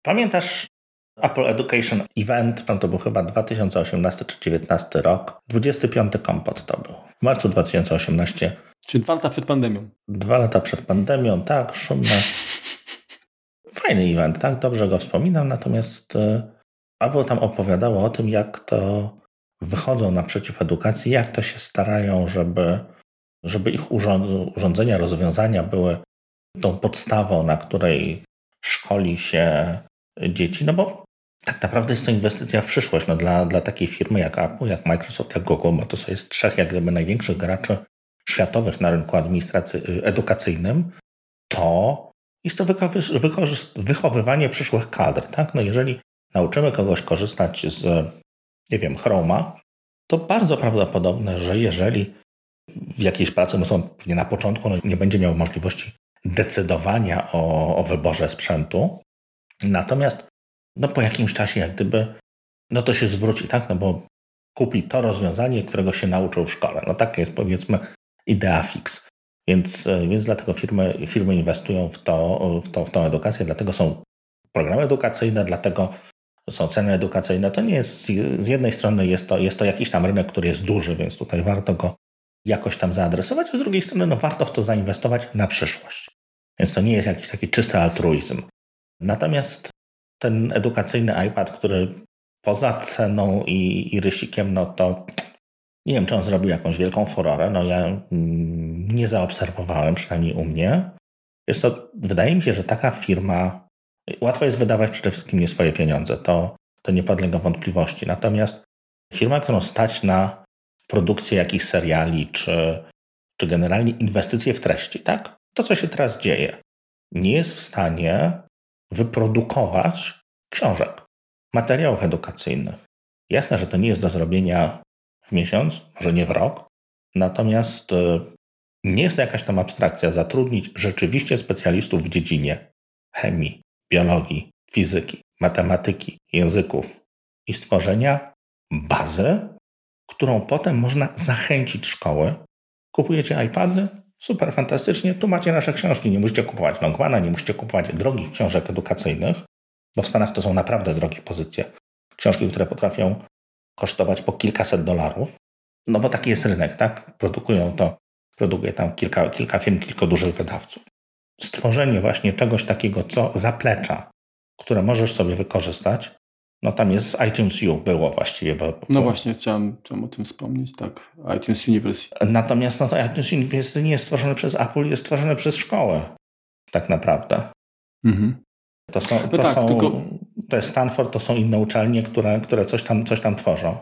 Pamiętasz Apple Education Event, no to był chyba 2018 czy 2019 rok. 25 kompot to był. W marcu 2018 czy dwa lata przed pandemią? Dwa lata przed pandemią, tak, szumne. fajny event, tak? Dobrze go wspominam, natomiast Paweł tam opowiadało o tym, jak to wychodzą naprzeciw edukacji, jak to się starają, żeby, żeby ich urządzenia, rozwiązania były tą podstawą, na której szkoli się dzieci, no bo tak naprawdę jest to inwestycja w przyszłość. No dla, dla takiej firmy jak Apple, jak Microsoft, jak Google, bo to jest trzech jak gdyby największych graczy światowych na rynku administracji edukacyjnym, to jest to wychowywanie przyszłych kadr. Tak? No jeżeli nauczymy kogoś korzystać z, nie wiem, Chroma, to bardzo prawdopodobne, że jeżeli w jakiejś pracy, no pewnie na początku, no nie będzie miał możliwości decydowania o, o wyborze sprzętu, natomiast no po jakimś czasie jak gdyby, no to się zwróci, tak, no bo kupi to rozwiązanie, którego się nauczył w szkole. No tak jest powiedzmy idea fix. Więc, więc dlatego firmy, firmy inwestują w, to, w, to, w tą edukację, dlatego są programy edukacyjne, dlatego są ceny edukacyjne. To nie jest, z jednej strony jest to, jest to jakiś tam rynek, który jest duży, więc tutaj warto go jakoś tam zaadresować, a z drugiej strony no, warto w to zainwestować na przyszłość. Więc to nie jest jakiś taki czysty altruizm. Natomiast ten edukacyjny iPad, który poza ceną i, i rysikiem, no to nie wiem, czy on zrobił jakąś wielką furorę. No ja mm, nie zaobserwowałem, przynajmniej u mnie. Jest to, wydaje mi się, że taka firma, łatwo jest wydawać przede wszystkim nie swoje pieniądze, to, to nie podlega wątpliwości. Natomiast firma, którą stać na produkcję jakichś seriali, czy, czy generalnie inwestycje w treści, tak? To, co się teraz dzieje, nie jest w stanie wyprodukować książek, materiałów edukacyjnych. Jasne, że to nie jest do zrobienia w miesiąc, może nie w rok, natomiast e, nie jest to jakaś tam abstrakcja zatrudnić rzeczywiście specjalistów w dziedzinie chemii, biologii, fizyki, matematyki, języków i stworzenia bazy, którą potem można zachęcić szkoły. Kupujecie iPady? Super, fantastycznie. Tu macie nasze książki. Nie musicie kupować Longmana, nie musicie kupować drogich książek edukacyjnych, bo w Stanach to są naprawdę drogie pozycje. Książki, które potrafią kosztować po kilkaset dolarów, no bo taki jest rynek, tak? Produkują to, produkuje tam kilka, kilka firm, kilka dużych wydawców. Stworzenie właśnie czegoś takiego, co zaplecza, które możesz sobie wykorzystać, no tam jest iTunes U, było właściwie. Bo, no właśnie, chciałem, chciałem o tym wspomnieć, tak. iTunes University. Natomiast no to iTunes University nie jest stworzone przez Apple, jest stworzone przez szkołę. Tak naprawdę. Mhm. To, są, no to, tak, są, tylko... to jest Stanford, to są inne uczelnie, które, które coś, tam, coś tam tworzą.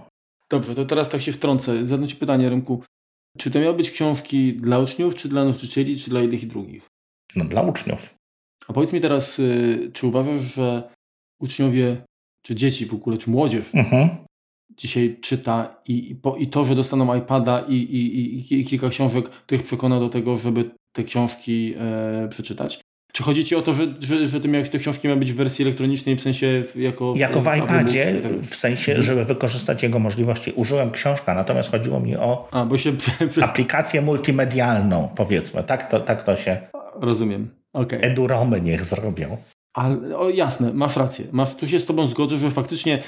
Dobrze, to teraz tak się wtrącę. Zadam Ci pytanie, Rynku. Czy to miały być książki dla uczniów, czy dla nauczycieli, czy dla jednych i drugich? No dla uczniów. A powiedz mi teraz, y, czy uważasz, że uczniowie, czy dzieci w ogóle, czy młodzież mhm. dzisiaj czyta i, i, po, i, to, że dostaną iPada i, i, i, kilka książek, to ich przekona do tego, żeby te książki e, przeczytać? Czy chodzi ci o to, że, że, że ty miałeś te książki ma być w wersji elektronicznej, w sensie jako... Jako w, w iPadzie, w sensie, mhm. żeby wykorzystać jego możliwości. Użyłem książka, natomiast chodziło mi o A, bo się... aplikację multimedialną, powiedzmy. Tak to, tak to się... Rozumiem. Okay. Eduromy niech zrobią. Ale, o, jasne, masz rację. Masz, tu się z tobą zgodzę, że faktycznie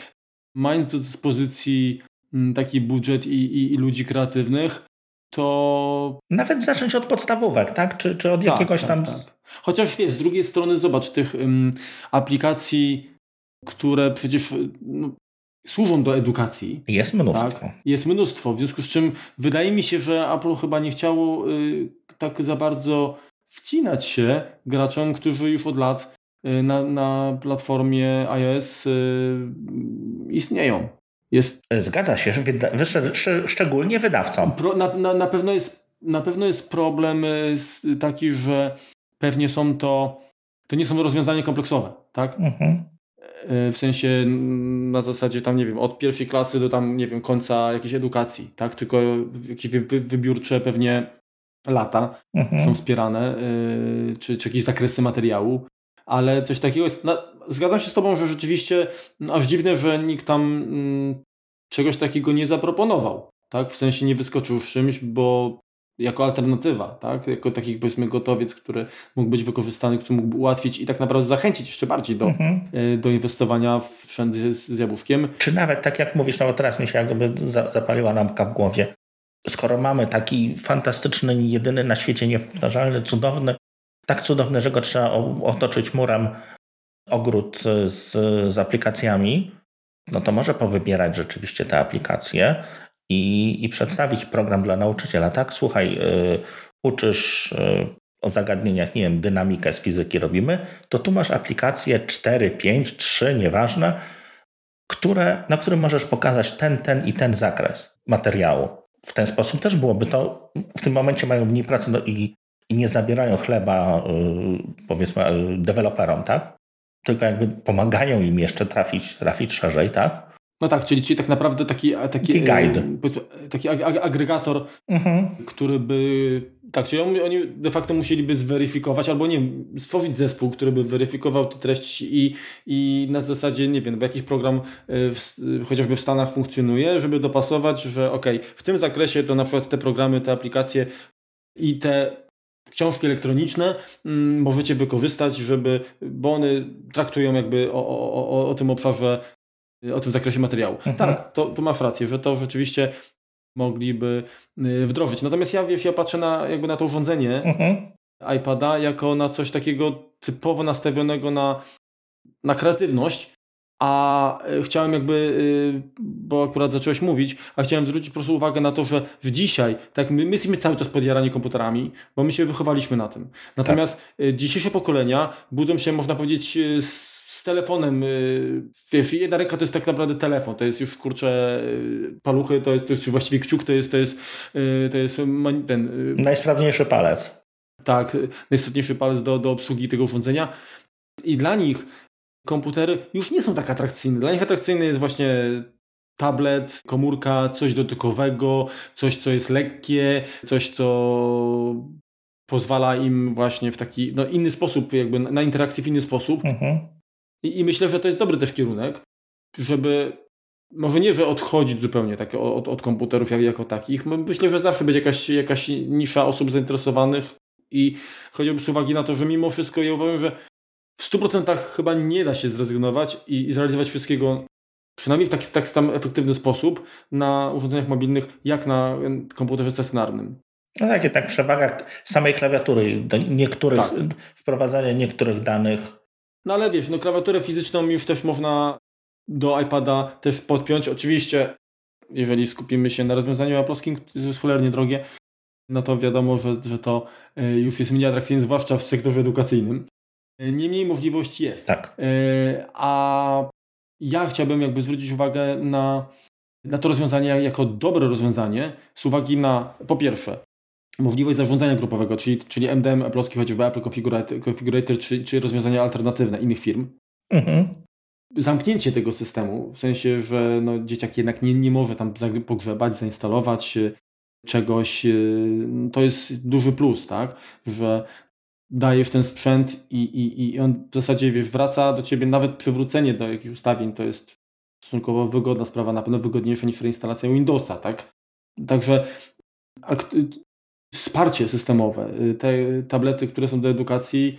mając do dyspozycji mm, taki budżet i, i, i ludzi kreatywnych, to... Nawet zacząć od podstawówek, tak? Czy, czy od tak, jakiegoś tak, tam... Tak. Chociaż wiesz, z drugiej strony zobacz tych um, aplikacji, które przecież no, służą do edukacji. Jest mnóstwo. Tak? Jest mnóstwo, w związku z czym wydaje mi się, że Apple chyba nie chciało y, tak za bardzo wcinać się graczom, którzy już od lat y, na, na platformie iOS y, istnieją. Jest... Zgadza się, wyda szczególnie wydawcom. Pro, na, na, na, pewno jest, na pewno jest problem y, taki, że pewnie są to, to nie są rozwiązania kompleksowe, tak? Mhm. E, w sensie na zasadzie tam, nie wiem, od pierwszej klasy do tam, nie wiem, końca jakiejś edukacji, tak? Tylko jakieś wy, wy, wybiórcze pewnie lata mhm. są wspierane, yy, czy, czy jakieś zakresy materiału, ale coś takiego jest. No, zgadzam się z Tobą, że rzeczywiście aż dziwne, że nikt tam mm, czegoś takiego nie zaproponował. Tak? W sensie nie wyskoczył z czymś, bo jako alternatywa, tak? jako taki powiedzmy gotowiec, który mógł być wykorzystany, który mógł ułatwić i tak naprawdę zachęcić jeszcze bardziej do, mhm. E, do inwestowania w sprzęt z, z jabłuszkiem. Czy nawet tak jak mówisz, no teraz mi się jakby zapaliła lampka w głowie. Skoro mamy taki fantastyczny, jedyny na świecie, niepowtarzalny, cudowny, tak cudowny, że go trzeba otoczyć murem ogród z, z aplikacjami, no to może powybierać rzeczywiście te aplikacje i, i przedstawić program dla nauczyciela. Tak, słuchaj, y, uczysz y, o zagadnieniach, nie wiem, dynamikę z fizyki robimy, to tu masz aplikacje 4, 5, 3, nieważne, które, na którym możesz pokazać ten, ten i ten zakres materiału. W ten sposób też byłoby to, w tym momencie mają mniej pracy no i, i nie zabierają chleba, y, powiedzmy, deweloperom, tak? Tylko jakby pomagają im jeszcze trafić, trafić szerzej, tak? No tak, czyli, czyli tak naprawdę taki, taki, guide. taki agregator, mhm. który by. Tak, czyli oni de facto musieliby zweryfikować, albo nie stworzyć zespół, który by weryfikował te treści i, i na zasadzie, nie wiem, bo jakiś program e, w, chociażby w Stanach funkcjonuje, żeby dopasować, że ok, w tym zakresie to na przykład te programy, te aplikacje i te książki elektroniczne mm, możecie wykorzystać, żeby, bo one traktują jakby o, o, o, o tym obszarze o tym zakresie materiału. Mhm. Tak, to, to masz rację, że to rzeczywiście mogliby y, wdrożyć. Natomiast ja wiesz, ja patrzę na, jakby na to urządzenie mhm. iPada jako na coś takiego typowo nastawionego na, na kreatywność, a y, chciałem jakby, y, bo akurat zacząłeś mówić, a chciałem zwrócić po prostu uwagę na to, że, że dzisiaj, tak, my, my jesteśmy cały czas podjarani komputerami, bo my się wychowaliśmy na tym. Natomiast tak. dzisiejsze pokolenia budzą się, można powiedzieć, z telefonem, y, wiesz, jedna ręka to jest tak naprawdę telefon, to jest już kurczę y, paluchy, to jest, to jest właściwie kciuk, to jest, to jest, y, to jest ten... Najsprawniejszy palec. Tak, najistotniejszy palec do, do obsługi tego urządzenia i dla nich komputery już nie są tak atrakcyjne. Dla nich atrakcyjny jest właśnie tablet, komórka, coś dotykowego, coś, co jest lekkie, coś, co pozwala im właśnie w taki no, inny sposób, jakby na interakcję w inny sposób. Mhm. I, I, myślę, że to jest dobry też kierunek, żeby może nie, że odchodzić zupełnie tak od, od komputerów jak, jako takich. Myślę, że zawsze będzie jakaś, jakaś nisza osób zainteresowanych i choćby z uwagi na to, że mimo wszystko ja uważam, że w 100% chyba nie da się zrezygnować i, i zrealizować wszystkiego przynajmniej w taki, taki sam efektywny sposób na urządzeniach mobilnych, jak na komputerze stacjonarnym. No tak, tak przewaga samej klawiatury, niektórych, tak. wprowadzania niektórych danych no ale wiesz, no klawiaturę fizyczną już też można do iPada też podpiąć. Oczywiście, jeżeli skupimy się na rozwiązaniu aploskim, które jest cholernie drogie, no to wiadomo, że, że to e, już jest mniej atrakcyjne, zwłaszcza w sektorze edukacyjnym. E, niemniej możliwość jest. Tak. E, a ja chciałbym jakby zwrócić uwagę na, na to rozwiązanie jako dobre rozwiązanie z uwagi na, po pierwsze, możliwość zarządzania grupowego, czyli, czyli MDM, Apple'owski, chociażby Apple Configurator, Configurator czy, czy rozwiązania alternatywne innych firm. Mhm. Zamknięcie tego systemu, w sensie, że no, dzieciak jednak nie, nie może tam pogrzebać, zainstalować e, czegoś, e, to jest duży plus, tak? Że dajesz ten sprzęt i, i, i on w zasadzie wiesz, wraca do ciebie, nawet przywrócenie do jakichś ustawień to jest stosunkowo wygodna sprawa, na pewno wygodniejsza niż reinstalacja Windowsa, tak? Także wsparcie systemowe. Y, te tablety, które są do edukacji,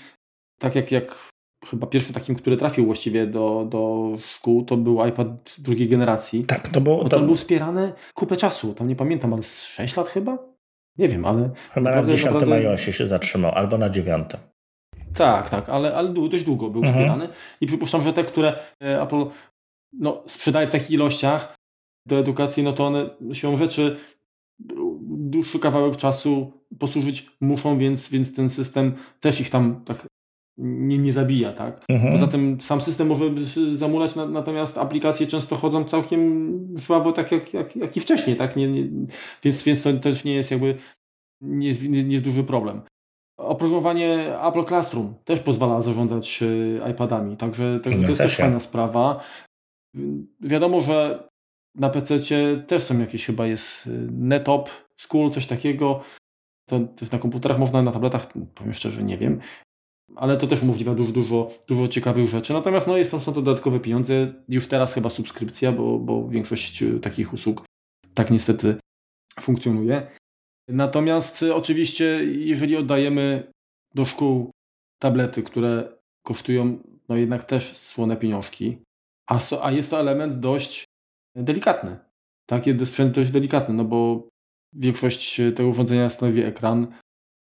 tak jak, jak chyba pierwszy takim, który trafił właściwie do, do szkół, to był iPad drugiej generacji. Tak, to było... To... On był wspierany kupę czasu, tam nie pamiętam, ale z 6 lat chyba? Nie wiem, ale... Chyba na 10 naprawdę... iOSie się zatrzymał, albo na 9. Tak, tak, ale, ale dość długo był mhm. wspierany i przypuszczam, że te, które e, Apple no, sprzedaje w takich ilościach do edukacji, no to one siłą rzeczy dłuższy kawałek czasu posłużyć muszą, więc, więc ten system też ich tam tak nie, nie zabija, tak? Mhm. Poza tym sam system może zamulać, na, natomiast aplikacje często chodzą całkiem żwawo, tak jak, jak, jak i wcześniej, tak? Nie, nie, więc, więc to też nie jest jakby nie jest, nie, nie jest duży problem. Oprogramowanie Apple Classroom też pozwala zarządzać e, iPadami, także, także to jest też fajna sprawa. Wiadomo, że na PC też są jakieś chyba jest e, NetOp School, coś takiego. To, jest na komputerach można, na tabletach, powiem szczerze, nie wiem. Ale to też umożliwia dużo, dużo, dużo ciekawych rzeczy. Natomiast no, jest, są to dodatkowe pieniądze. Już teraz chyba subskrypcja, bo, bo większość e, takich usług tak niestety funkcjonuje. Natomiast e, oczywiście, jeżeli oddajemy do szkół tablety, które kosztują no jednak też słone pieniążki, a, so, a jest to element dość delikatny. Tak, jest sprzęt dość delikatny, no bo Większość tego urządzenia stanowi ekran.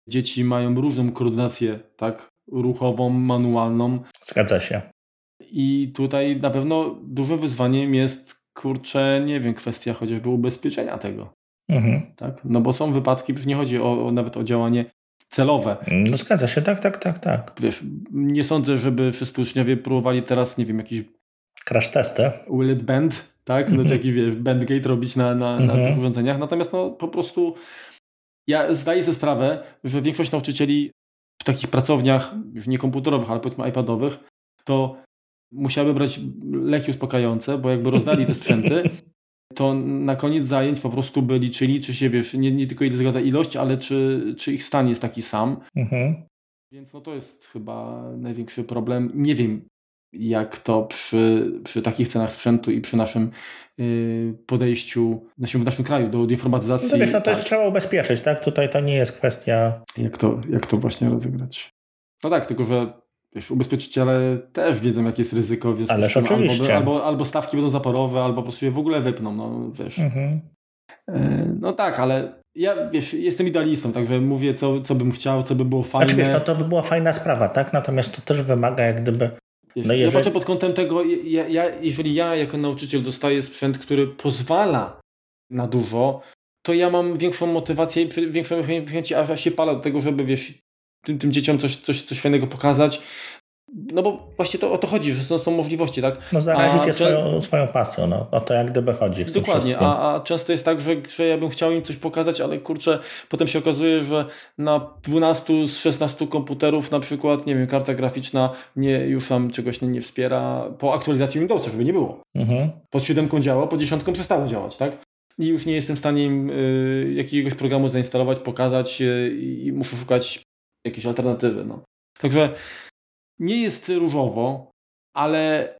Dzieci mają różną koordynację, tak? Ruchową, manualną. Zgadza się. I tutaj na pewno dużym wyzwaniem jest, kurczę, nie wiem, kwestia chociażby ubezpieczenia tego. Mhm. Tak? No bo są wypadki, już nie chodzi o, o, nawet o działanie celowe. No zgadza się, tak, tak, tak, tak. Wiesz, nie sądzę, żeby wszyscy uczniowie próbowali teraz, nie wiem, jakiś crash testy. Will it bend, tak? No taki, wiesz, bandgate robić na, na, na tych urządzeniach. Natomiast no po prostu ja zdaję sobie sprawę, że większość nauczycieli w takich pracowniach, już nie komputerowych, ale powiedzmy iPadowych, to musiały brać leki uspokajające, bo jakby rozdali te sprzęty, to na koniec zajęć po prostu by liczyli, czy się, wiesz, nie, nie tylko ile zgadza ilość, ale czy, czy ich stan jest taki sam. Mhm. Więc no to jest chyba największy problem. Nie wiem, jak to przy, przy takich cenach sprzętu i przy naszym yy, podejściu naszym, w naszym kraju do, do informatyzacji. No wiesz, no to tak. jest trzeba ubezpieczyć, tak? Tutaj to nie jest kwestia... Jak to, jak to właśnie rozegrać. No tak, tylko że wiesz, ubezpieczyciele też wiedzą, jakie jest ryzyko. Wiesz, Ależ oczywiście. Albo, albo, albo, stawki będą zaporowe, albo po prostu je w ogóle wypną, no wiesz. Mhm. Yy, no tak, ale ja wiesz, jestem idealistą, także mówię, co, co bym chciał, co by było fajne. Znaczy wiesz, to, to by była fajna sprawa, tak? Natomiast to też wymaga jak gdyby no jeżeli... Ja patrzę pod kątem tego, ja, ja, jeżeli ja jako nauczyciel dostaję sprzęt, który pozwala na dużo, to ja mam większą motywację i większą chęć, aż się palę do tego, żeby wiesz, tym, tym dzieciom coś, coś, coś fajnego pokazać, no bo właśnie to o to chodzi, że są, są możliwości, tak? No je swoją, swoją pasją, no o to jak gdyby chodzi w Dokładnie, a, a często jest tak, że, że ja bym chciał im coś pokazać, ale kurczę, potem się okazuje, że na 12 z 16 komputerów na przykład, nie wiem, karta graficzna nie, już tam czegoś nie, nie wspiera po aktualizacji Windowsa, żeby nie było. Mhm. Pod siódemką działa, pod dziesiątką przestało działać, tak? I już nie jestem w stanie im y, jakiegoś programu zainstalować, pokazać y, i muszę szukać jakiejś alternatywy, no. Także nie jest różowo, ale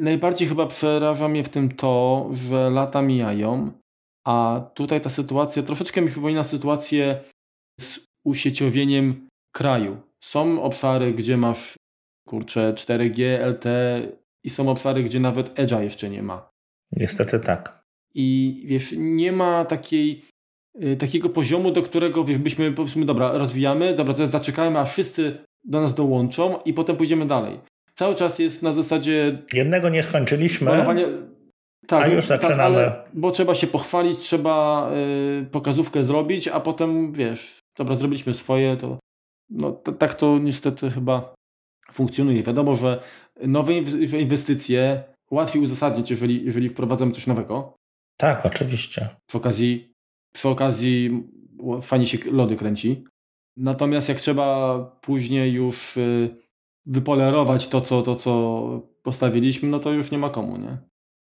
najbardziej chyba przeraża mnie w tym to, że lata mijają, a tutaj ta sytuacja troszeczkę mi przypomina sytuację z usieciowieniem kraju. Są obszary, gdzie masz kurczę 4G, LTE i są obszary, gdzie nawet Edge'a jeszcze nie ma. Niestety tak. I wiesz, nie ma takiej, y, takiego poziomu, do którego wiesz, byśmy powiedzmy, dobra, rozwijamy, dobra, teraz zaczekajmy, a wszyscy do nas dołączą i potem pójdziemy dalej. Cały czas jest na zasadzie... Jednego nie skończyliśmy, malowanie... tak, a już tak, zaczynamy. Tak, bo trzeba się pochwalić, trzeba y, pokazówkę zrobić, a potem wiesz, dobra, zrobiliśmy swoje, to no, tak to niestety chyba funkcjonuje. Wiadomo, że nowe inwestycje łatwiej uzasadnić, jeżeli, jeżeli wprowadzamy coś nowego. Tak, oczywiście. Przy okazji, przy okazji fajnie się lody kręci. Natomiast jak trzeba później już y, wypolerować to, co, to, co postawiliśmy, no to już nie ma komu, nie?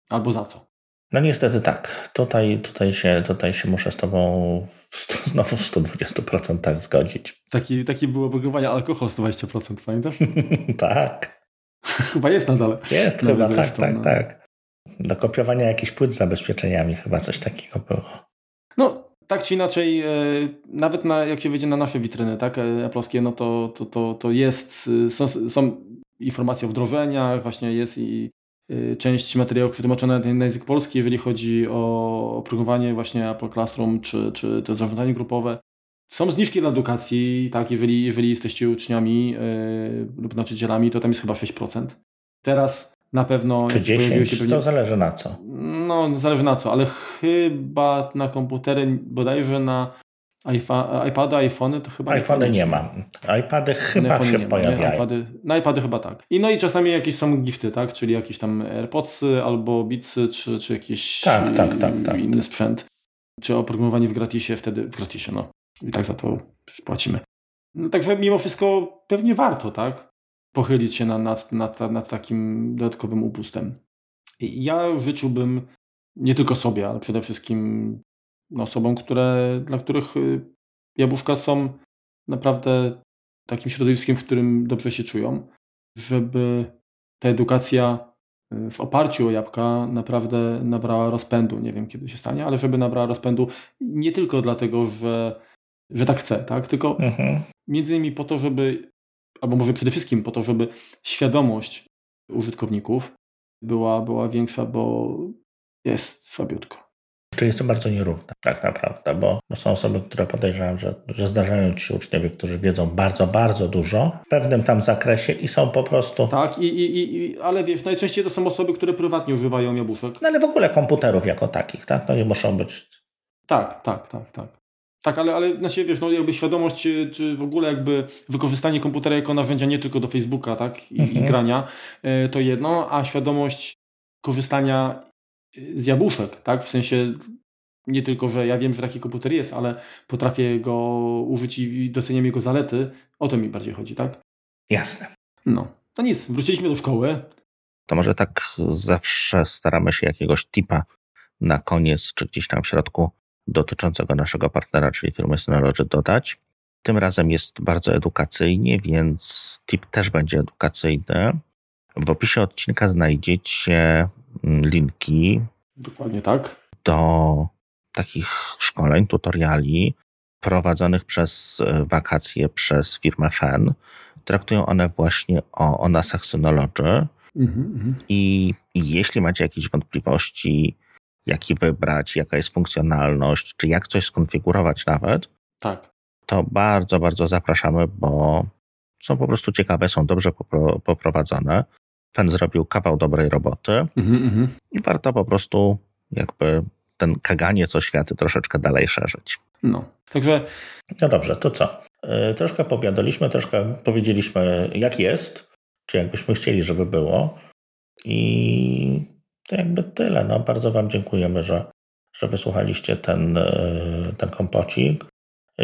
Albo za co. No niestety tak. Tutaj, tutaj, się, tutaj się muszę z Tobą w, znowu w 120% tak zgodzić. Taki, taki było oprogramowanie alkohol 120%, pamiętasz? tak. chyba jest nadal. Jest chyba, tak, tak, no. tak. Do kopiowania jakichś płyt z zabezpieczeniami chyba coś takiego było. No, tak czy inaczej, e, nawet na, jak się wyjdzie na nasze witryny, tak, Apple'owskie, no to, to, to, to jest, e, są, są informacje o wdrożeniach, właśnie jest i e, część materiałów przetłumaczona na język polski, jeżeli chodzi o oprogramowanie właśnie Apple Classroom, czy, czy to zarządzanie grupowe. Są zniżki dla edukacji, tak, jeżeli, jeżeli jesteście uczniami yy, lub nauczycielami, to tam jest chyba 6%. Teraz na pewno... Czy 10? Się pewnie... To zależy na co. No, zależy na co, ale chyba na komputery, bodajże na iPady, iPhony to chyba... iPhony nie ma. iPady chyba się pojawiają. IPady, na iPady chyba tak. I no i czasami jakieś są gifty, tak? Czyli jakieś tam AirPodsy albo Beatsy, czy, czy jakiś tak, tak, tak, tak, inny sprzęt. Czy oprogramowanie w gratisie, wtedy w gratisie, no. I tak za to płacimy. No, także mimo wszystko pewnie warto, tak? Pochylić się nad, nad, nad, nad takim dodatkowym upustem. Ja życzyłbym nie tylko sobie, ale przede wszystkim osobom, które, dla których y, jabłuszka są naprawdę takim środowiskiem, w którym dobrze się czują, żeby ta edukacja y, w oparciu o jabłka naprawdę nabrała rozpędu. Nie wiem, kiedy się stanie, ale żeby nabrała rozpędu nie tylko dlatego, że, że tak chcę, tak? tylko mhm. między innymi po to, żeby, albo może przede wszystkim po to, żeby świadomość użytkowników była, była większa, bo jest słabiutko. Czyli jest to bardzo nierówne, tak naprawdę, bo, są osoby, które podejrzewam, że, że zdarzają się uczniowie, którzy wiedzą bardzo, bardzo dużo w pewnym tam zakresie i są po prostu. Tak, i, i, i, ale wiesz, najczęściej to są osoby, które prywatnie używają jabłuszek. No ale w ogóle komputerów jako takich, tak? No nie muszą być. Tak, tak, tak, tak. Tak, ale, ale znaczy, wiesz, no jakby świadomość, czy w ogóle jakby wykorzystanie komputera jako narzędzia nie tylko do Facebooka, tak, i, mhm. i grania, e, to jedno, a świadomość korzystania z jabłuszek, tak? W sensie nie tylko, że ja wiem, że taki komputer jest, ale potrafię go użyć i doceniam jego zalety. O to mi bardziej chodzi, tak? Jasne. No. No nic, wróciliśmy do szkoły. To może tak zawsze staramy się jakiegoś tipa na koniec, czy gdzieś tam w środku dotyczącego naszego partnera, czyli firmy Synology dodać. Tym razem jest bardzo edukacyjnie, więc tip też będzie edukacyjny. W opisie odcinka znajdziecie mm, linki. Dokładnie tak. Do takich szkoleń, tutoriali prowadzonych przez e, wakacje przez firmę FEN. Traktują one właśnie o, o nasach Synology. Mhm, I, I jeśli macie jakieś wątpliwości, jaki wybrać, jaka jest funkcjonalność, czy jak coś skonfigurować nawet, tak. to bardzo, bardzo zapraszamy, bo są po prostu ciekawe, są dobrze poprowadzone. Fen zrobił kawał dobrej roboty mm -hmm. i warto po prostu jakby ten kaganiec oświaty troszeczkę dalej szerzyć. No, także... No dobrze, to co? Yy, troszkę powiadaliśmy, troszkę powiedzieliśmy jak jest, czy jakbyśmy chcieli, żeby było i to jakby tyle. No, bardzo Wam dziękujemy, że, że wysłuchaliście ten, yy, ten kompocik.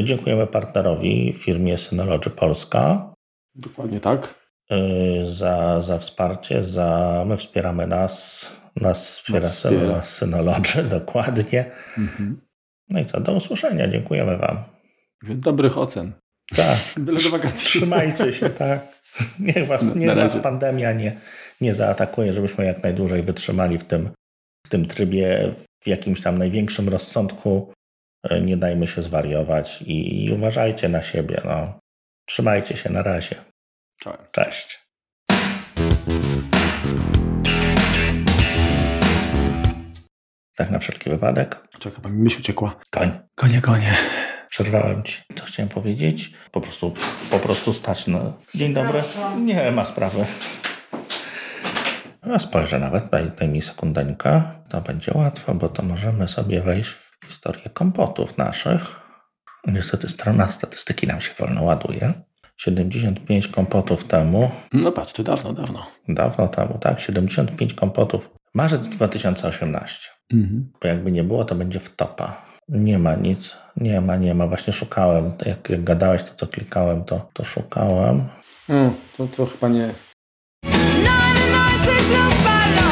Dziękujemy partnerowi, firmie Synology Polska. Dokładnie tak. Y, za, za wsparcie, za my wspieramy nas, nas wspiera, wspiera. Synology, dokładnie. Mhm. No i co, do usłyszenia, dziękujemy Wam. Dobrych ocen. Tak. Byle do wakacji. Trzymajcie się, tak. Niech Was, niech was pandemia nie, nie zaatakuje, żebyśmy jak najdłużej wytrzymali w tym, w tym trybie, w jakimś tam największym rozsądku. Y, nie dajmy się zwariować i, i uważajcie na siebie. No. Trzymajcie się, na razie. Cześć. Cześć. Tak na wszelki wypadek. Czekaj, bo mi myśl uciekła. Koń. Konie, konie. Przerwałem ci. Co chciałem powiedzieć? Po prostu, po prostu stać na... Dzień dobry. Nie ma sprawy. Ja spojrzę nawet, daj, daj mi sekundeńkę. To będzie łatwo, bo to możemy sobie wejść w historię kompotów naszych. Niestety strona statystyki nam się wolno ładuje. 75 kompotów temu. No patrz, to dawno, dawno. Dawno temu, tak. 75 kompotów. Marzec 2018. Mhm. Bo jakby nie było, to będzie w topa. Nie ma nic. Nie ma, nie ma. Właśnie szukałem. Jak, jak gadałeś, to co klikałem, to, to szukałem. Mm, to, to chyba nie, message nobody